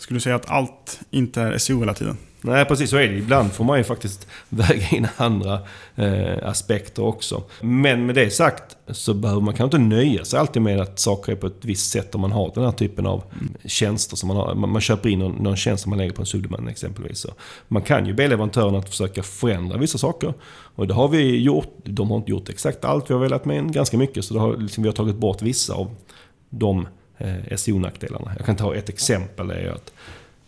Skulle du säga att allt inte är SEO hela tiden? Nej, precis så är det. Ibland får man ju faktiskt väga in andra eh, aspekter också. Men med det sagt så behöver man kanske inte nöja sig alltid med att saker är på ett visst sätt om man har den här typen av tjänster som man har. Man, man köper in någon, någon tjänst som man lägger på en subdomän exempelvis. Så man kan ju be leverantören att försöka förändra vissa saker. Och det har vi gjort. De har inte gjort exakt allt vi har velat men ganska mycket. Så har, liksom, vi har tagit bort vissa av de eh, SEO-nackdelarna. Jag kan ta ett exempel. Är att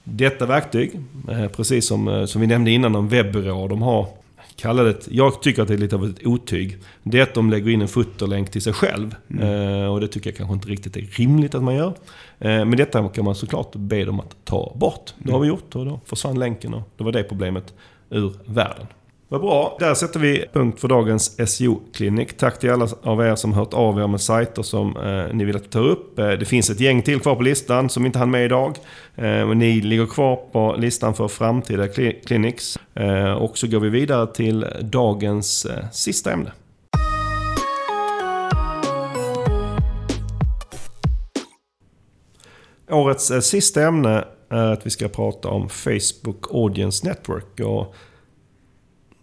detta verktyg, eh, precis som, eh, som vi nämnde innan om webbyrå, de har det, jag tycker att det är lite av ett otyg. Det är att de lägger in en footerlänk till sig själv. Eh, och det tycker jag kanske inte riktigt är rimligt att man gör. Eh, men detta kan man såklart be dem att ta bort. Det har vi gjort och då försvann länken och det var det problemet ur världen. Vad bra. Där sätter vi punkt för dagens SEO-klinik. Tack till alla av er som hört av er med sajter som eh, ni vill att vi tar upp. Eh, det finns ett gäng till kvar på listan som inte hann med idag. Eh, ni ligger kvar på listan för framtida clinics. Eh, och så går vi vidare till dagens eh, sista ämne. Årets eh, sista ämne är att vi ska prata om Facebook Audience Network. Och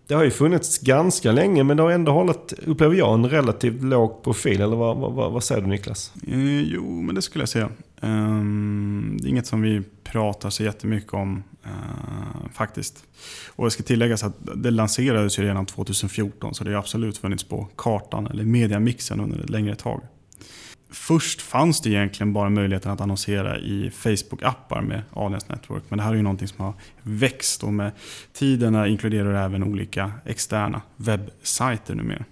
det har ju funnits ganska länge men det har ändå hållit, upplever jag, en relativt låg profil. Eller vad, vad, vad, säger du Niklas? Eh, jo, men det skulle jag säga. Eh, det är inget som vi pratar så jättemycket om eh, faktiskt. Och det ska tilläggas att det lanserades ju redan 2014 så det har absolut funnits på kartan eller mediamixen under ett längre tag. Först fanns det egentligen bara möjligheten att annonsera i Facebook-appar med Audience Network. Men det här är ju någonting som har växt och med tiden inkluderar det även olika externa webbsajter numera.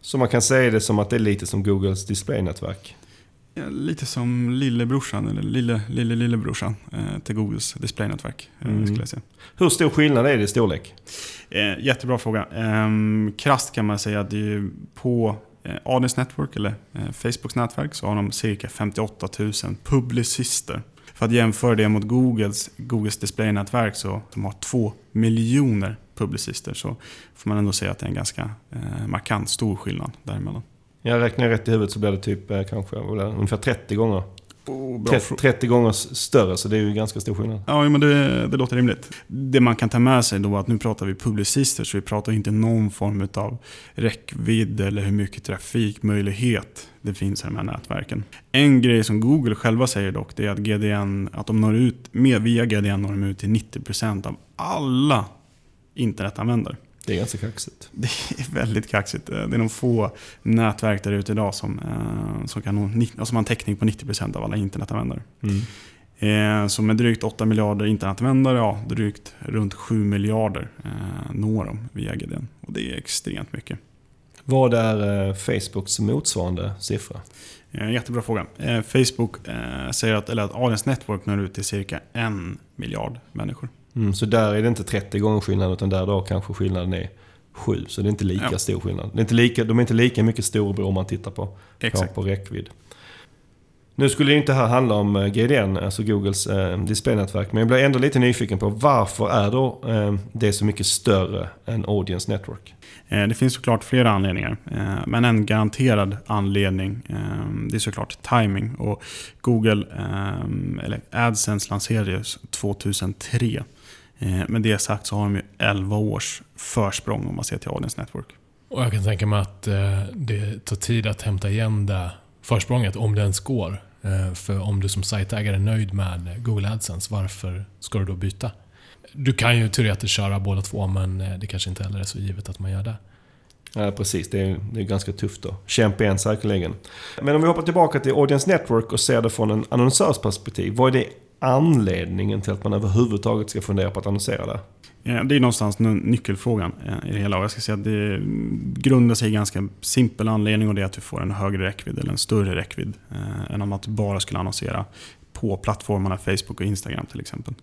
Så man kan säga det som att det är lite som Googles displaynätverk. Ja, lite som lillebrorsan, eller lille, lille, lillebrorsan eh, till Googles displaynätverk. Eh, Mm. skulle jag säga. Hur stor skillnad är det i storlek? Eh, jättebra fråga. Eh, krasst kan man säga att det är på eh, nätverk, Network, eller eh, Facebooks nätverk, så har de cirka 58 000 publicister. För att jämföra det mot Googles, Googles displaynätverk så de har 2 miljoner publicister. Så får man ändå säga att det är en ganska eh, markant stor skillnad däremellan. Jag räknar rätt i huvudet så blir det typ eh, kanske blir det, ungefär 30 gånger. Oh, bra 30, 30 gånger större, så det är ju ganska stor skillnad. Ja, men det, det låter rimligt. Det man kan ta med sig då är att nu pratar vi publicister, så vi pratar inte någon form av räckvidd eller hur mycket trafikmöjlighet det finns i de här nätverken. En grej som Google själva säger dock, det är att GDN, att de når ut, med, via GDN når de ut till 90% av alla internetanvändare. Det är ganska kaxigt. Det är väldigt kaxigt. Det är nog få nätverk där ute idag som, eh, som, kan alltså man har täckning på 90% av alla internetanvändare. Mm. Eh, så med drygt 8 miljarder internetanvändare, ja, drygt runt 7 miljarder eh, når de via GDN. Och det är extremt mycket. Vad är eh, Facebooks motsvarande siffra? Eh, jättebra fråga. Eh, Facebook eh, säger att, eller att Audience Network når ut till cirka en miljard människor. Mm, så där är det inte 30 gånger skillnad, utan där då kanske skillnaden är 7. Så det är inte lika Ja. stor skillnad. Det är inte lika, de är inte lika mycket storebror om man tittar på, på, Exakt. på räckvidd. Nu skulle ju inte här handla om eh, GDN, alltså Googles eh, displaynätverk. Men jag blir ändå lite nyfiken på varför är då eh, det så mycket större än Audience Network? Eh, det finns såklart flera anledningar. Eh, men en garanterad anledning eh, det är såklart timing. Och Google, eh, eller AdSense lanserades 2003. Eh, med det sagt så har de ju 11 års försprång om man ser till Audience Network. Och jag kan tänka mig att eh, det tar tid att hämta igen det försprånget, om det ens går. För om du som sajtägare är nöjd med Google AdSense, varför ska du då byta? Du kan ju teoretiskt köra båda två, men eh, det kanske inte heller är så givet att man gör det. Ja, precis. Det är, det är ganska tufft då. Kämpa igen säkerligen. Men om vi hoppar tillbaka till Audience Network och ser det från en annonsörsperspektiv. Vad är det anledningen till att man överhuvudtaget ska fundera på att annonsera där? Eh, Det är någonstans nyckelfrågan eh, i det hela. Och jag ska säga att det mm, grundar sig i ganska simpel anledning och det är att du får en högre räckvidd eller en större räckvidd eh, än om att du bara skulle annonsera på plattformarna Facebook och Instagram till exempel.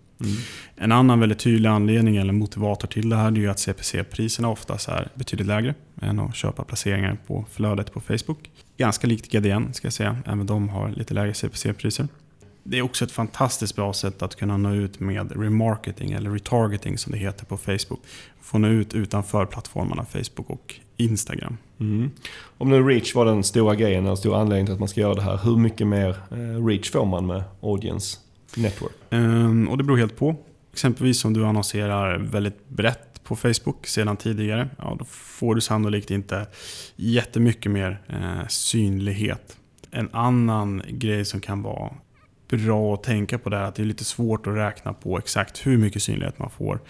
En annan väldigt tydlig anledning eller motivator till det här är att CPC-priserna oftast är betydligt lägre än att köpa placeringar på flödet på Facebook. Ganska likt GDN ska jag säga, även de har lite lägre CPC-priser. Det är också ett fantastiskt bra sätt att kunna nå ut med remarketing eller retargeting som det heter på Facebook. Få nå ut utanför plattformarna Facebook och Instagram. Mm. Om nu reach var den stora grejen, den stora anledningen till att man ska göra det här. Hur mycket mer eh, reach får man med Audience Network? Ehm, och det beror helt på. Exempelvis om du annonserar väldigt brett på Facebook sedan tidigare. Ja, då får du sannolikt inte jättemycket mer eh, synlighet. En annan grej som kan vara bra att tänka på det är att det är lite svårt att räkna på exakt hur mycket synlighet man får.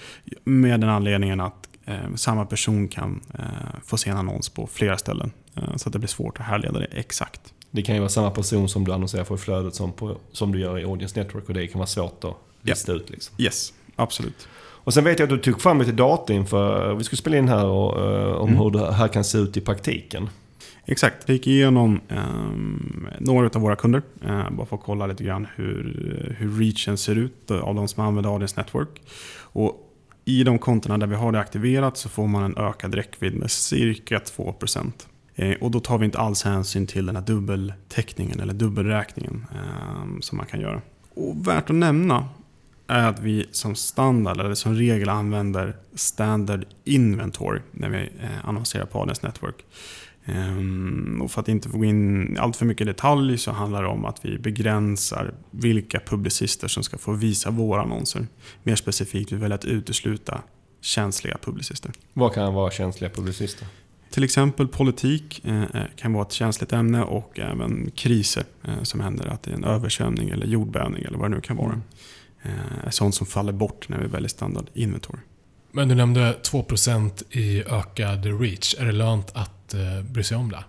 Med den anledningen att eh, samma person kan eh, få se en annons på flera ställen. Eh, så att det blir svårt att härleda det exakt. Det kan ju vara samma person som du annonserar för i flödet som, på, som du gör i Audience Network och det kan vara svårt att lista ut. Liksom. Yes, absolut. Och sen vet jag att du tog fram lite data inför vi skulle spela in här och, eh, om Mm. hur det här kan se ut i praktiken. Exakt. Vi gick igenom eh, några av våra kunder. Eh, bara för att kolla lite grann hur, hur reachen ser ut eh, av de som använder Audience Network. Och I de kontona där vi har det aktiverat så får man en ökad räckvidd med cirka 2%. Eh, och då tar vi inte alls hänsyn till den här dubbeltäckningen eller dubbelräkningen eh, som man kan göra. Och värt att nämna är att vi som standard eller som regel använder standard inventory när vi eh, annonserar på Audience Network. Ehm, och för att inte få gå in allt för mycket detalj så handlar det om att vi begränsar vilka publicister som ska få visa våra annonser. Mer specifikt, vi väljer att utesluta känsliga publicister. Vad kan vara känsliga publicister? Till exempel politik eh, kan vara ett känsligt ämne och även kriser eh, som händer. Att det är en översvämning eller jordbävning eller vad det nu kan vara. Eh, sånt som faller bort när vi väljer standard inventory. Men du nämnde 2% i ökad reach. Är det lönt att eh, bry sig om det?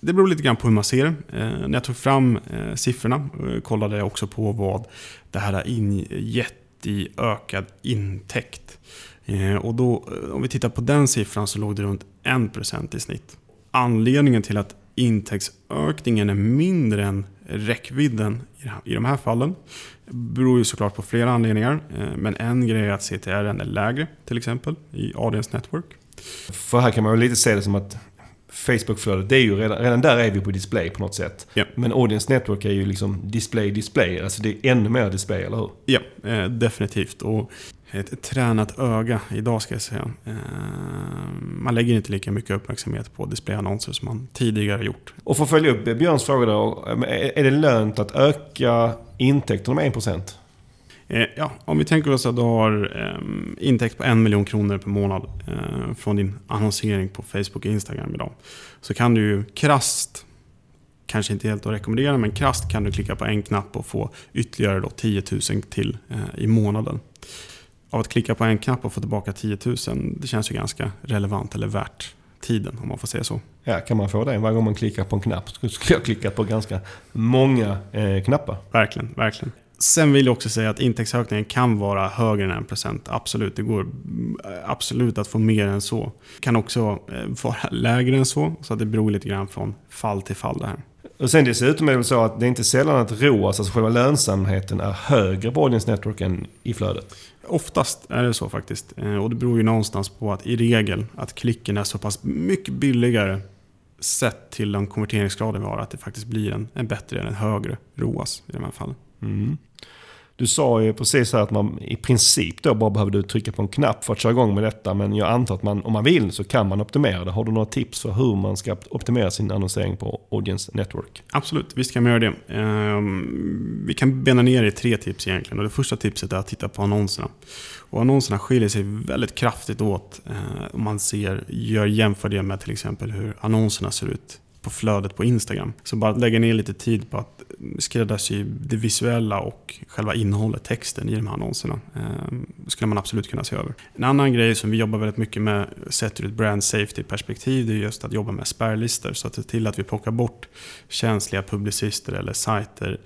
Det beror lite grann på hur man ser det. Eh, när jag tog fram eh, siffrorna eh, kollade jag också på vad det här har ingett i ökad intäkt. Eh, och då, eh, om vi tittar på den siffran så låg det runt 1% i snitt. Anledningen till att intäktsökningen är mindre än räckvidden i de här fallen beror ju såklart på flera anledningar. Eh, men en grej är att CTR är lägre till exempel i Audience Network. För här kan man väl lite se det som att Facebook-flödet, det är ju redan, redan där är vi på display på något sätt. Ja. Men Audience Network är ju liksom display, display. Alltså det är ännu mer display, eller hur? Ja, eh, definitivt. Och ett tränat öga idag ska jag säga. Eh, man lägger inte lika mycket uppmärksamhet på displayannonser som man tidigare gjort. Och för att följa upp Björns fråga då. Är det lönt att öka intäkterna med 1%? Eh, ja, om vi tänker oss att du har eh, intäkt på en miljon kronor per månad eh, från din annonsering på Facebook och Instagram idag. Så kan du ju krasst, kanske inte helt att rekommendera, men krasst kan du klicka på en knapp och få ytterligare då 10 000 till i månaden. Av att klicka på en knapp och få tillbaka 10 000, det känns ju ganska relevant eller värt tiden om man får säga så. Ja, kan man få det varje gång man klickar på en knapp skulle jag klicka på ganska många eh, knappar. Verkligen, verkligen. Sen vill jag också säga att intäktsökningen kan vara högre än 1%. Absolut, det går eh, absolut att få mer än så. Det kan också eh, vara lägre än så, så att det beror lite grann från fall till fall det här. Och sen dessutom är det väl så att det är inte sällan att ROAS, alltså själva lönsamheten, är högre på Audience Network än i flödet. Oftast är det så faktiskt. Eh, och det beror ju någonstans på att i regel att klicken är så pass mycket billigare sett till den konverteringsgraden vi har att det faktiskt blir en, en bättre, en högre ROAS i de här fallen. Mm. Du sa ju precis här att man i princip då bara behövde trycka på en knapp för att köra igång med detta. Men jag antar att man, om man vill så kan man optimera det. Har du några tips för hur man ska optimera sin annonsering på Audience Network? Absolut, visst kan man göra det. Ehm, vi kan bena ner det i tre tips egentligen. Och det första tipset är att titta på annonserna. Och annonserna skiljer sig väldigt kraftigt åt eh, om man ser, gör jämför det med till exempel hur annonserna ser ut på flödet på Instagram. Så bara lägga ner lite tid på att skräddarsy det visuella och själva innehållet, texten i de här annonserna. Eh, skulle man absolut kunna se över. En annan grej som vi jobbar väldigt mycket med sett ur ett brand safety-perspektiv det är just att jobba med spärrlistor. Så att se till att vi plockar bort känsliga publicister eller sajter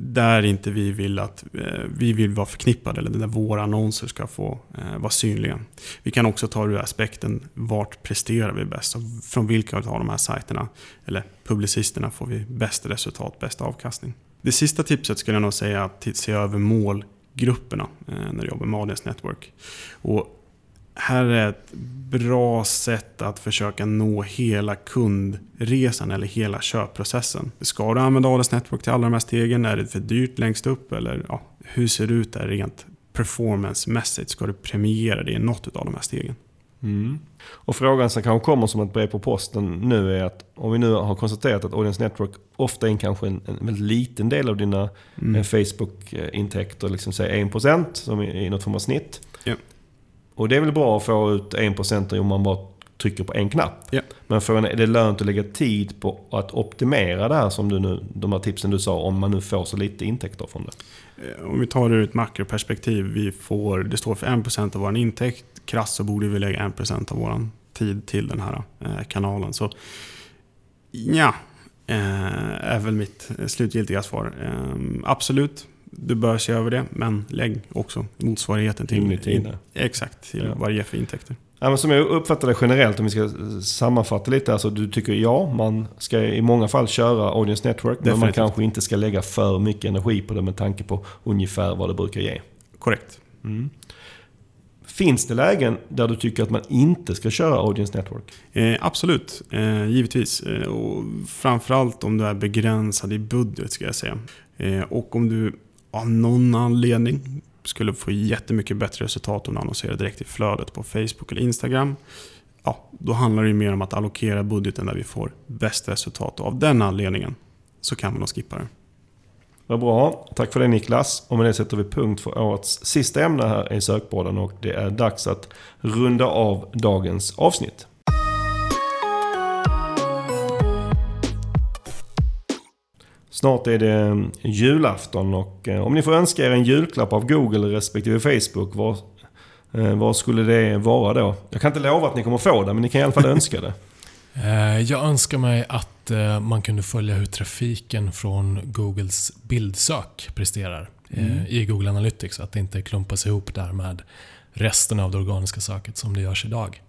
där inte vi vill att eh, vi vill vara förknippade eller där våra annonser ska få eh, vara synliga. Vi kan också ta ur aspekten vart presterar vi bäst? Och från vilka av de här sajterna eller publicisterna får vi bäst resultat, bäst avkastning? Det sista tipset skulle jag nog säga är att se över målgrupperna eh, när du jobbar med Audience Network. Och här är ett bra sätt att försöka nå hela kundresan eller hela köpprocessen. Ska du använda ADS Network till alla de här stegen? Är det för dyrt längst upp? Eller ja, hur ser det ut där rent performancemässigt? Ska du premiera det i något av de här stegen? Mm. Och frågan som kanske kommer som ett brev på posten nu är att om vi nu har konstaterat att Audience Network ofta är kanske en, en väldigt liten del av dina mm. Eh, Facebook-intäkter, liksom säg 1% som i något form av snitt. Ja. Och det är väl bra att få ut 1% om man bara trycker på en knapp. Ja. Men frågan är, är det lönt att lägga tid på att optimera det här som du nu, de här tipsen du sa, om man nu får så lite intäkter från det? Eh, om vi tar det ur ett makroperspektiv. Vi får, det står för 1% av vår intäkt. Krasst så borde vi lägga 1% av vår tid till den här eh, kanalen. Så ja, eh, är väl mitt slutgiltiga svar. Absolut, du bör se över det, men lägg också motsvarigheten till, in, exakt, till ja. vad det ger för intäkter. Ja, men som jag uppfattar det generellt, om vi ska sammanfatta lite. Alltså, du tycker ja, man ska i många fall köra Audience Network. Definitivt. Men man kanske inte ska lägga för mycket energi på det med tanke på ungefär vad det brukar ge. Korrekt. Mm. Finns det lägen där du tycker att man inte ska köra Audience Network? Eh, absolut, eh, givetvis. Eh, och framförallt om du är begränsad i budget ska jag säga. Eh, och om du av någon anledning skulle få jättemycket bättre resultat om du annonserar direkt i flödet på Facebook eller Instagram. Ja, då handlar det mer om att allokera budgeten där vi får bäst resultat. Och av den anledningen så kan man nog skippa det. Vad bra. Tack för det Niklas. Och med det sätter vi punkt för årets sista ämne här i sökborden och det är dags att runda av dagens avsnitt. Snart är det julafton och eh, om ni får önska er en julklapp av Google respektive Facebook, vad, eh, vad skulle det vara då? Jag kan inte lova att ni kommer få det, men ni kan i alla fall önska det. Eh, jag önskar mig att man kunde följa hur trafiken från Googles bildsök presterar mm. i Google Analytics. Att det inte klumpas ihop där med resten av det organiska söket som det görs idag.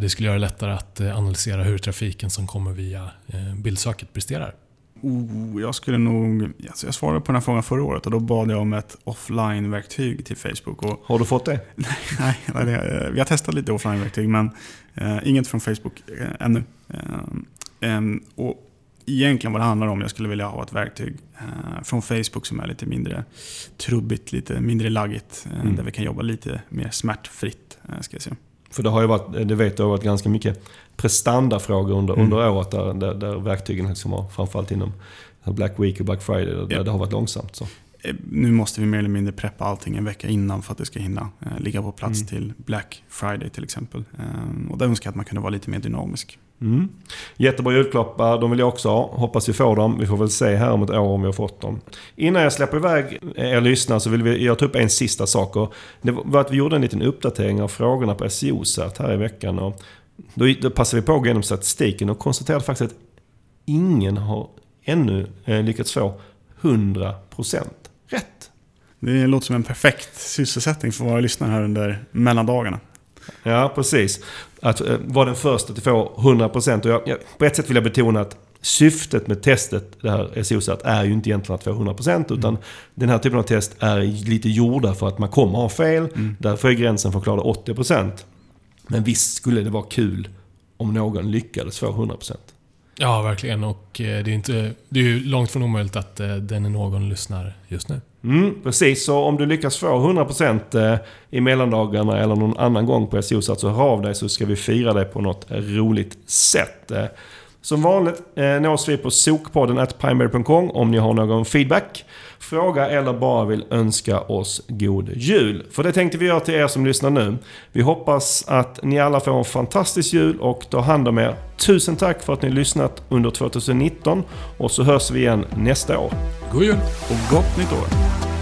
Det skulle göra det lättare att analysera hur trafiken som kommer via bildsöket presterar. Oh, jag skulle nog... Alltså jag svarade på den här frågan förra året och då bad jag om ett offline-verktyg till Facebook. Och, Har du fått det? nej, är det? vi har testat lite offline-verktyg men eh, inget från Facebook eh, ännu. Eh, em, och egentligen vad det handlar om, jag skulle vilja ha ett verktyg eh, från Facebook som är lite mindre trubbigt, lite mindre laggigt. Eh, Mm. Där vi kan jobba lite mer smärtfritt. Eh, ska jag säga. För det har ju varit, det vet jag, har varit ganska mycket prestandafrågor under, Mm. under året där, där, där verktygen liksom har, framförallt inom Black Week och Black Friday, där Ja. det har varit långsamt. Så. Eh, Nu måste vi mer eller mindre preppa allting en vecka innan för att det ska hinna eh, ligga på plats Mm. till Black Friday till exempel. Eh, och där önskar jag att man kunde vara lite mer dynamisk. Mm. Jättebra julklappar, de vill jag också ha. Hoppas vi får dem. Vi får väl se här om ett år om vi har fått dem. Innan jag släpper iväg er lyssnare så vill vi, jag ta upp en sista sak. Och det var att vi gjorde en liten uppdatering av frågorna på SEO-cert här i veckan. Och då, då passade vi på att gå igenom statistiken och konstaterade faktiskt att ingen har ännu eh, lyckats få 100% rätt. Det låter som en perfekt sysselsättning för våra lyssnare här under mellandagarna. Ja, precis. Att eh, vara den första att få 100%. Och jag, jag, på ett sätt vill jag betona att syftet med testet, det här SO-cert, är ju inte egentligen att få 100% utan den här typen av test är lite gjorda för att man kommer ha fel. Därför är gränsen för att klara det 80%. Men visst skulle det vara kul om någon lyckades få 100%. Ja, verkligen. Och eh, det är, inte, det är ju långt från omöjligt att eh, den är någon lyssnar just nu. Mm, precis, så om du lyckas få 100% eh, i mellandagarna eller någon annan gång på SO-cert så hör av dig så ska vi fira dig på något roligt sätt. Som vanligt nås vi på sokpodden pineberry.com om ni har någon feedback, fråga eller bara vill önska oss god jul. För det tänkte vi göra till er som lyssnar nu. Vi hoppas att ni alla får en fantastisk jul och ta hand om er. Tusen tack för att ni lyssnat under 2019 och så hörs vi igen nästa år. God jul! Och gott nytt år!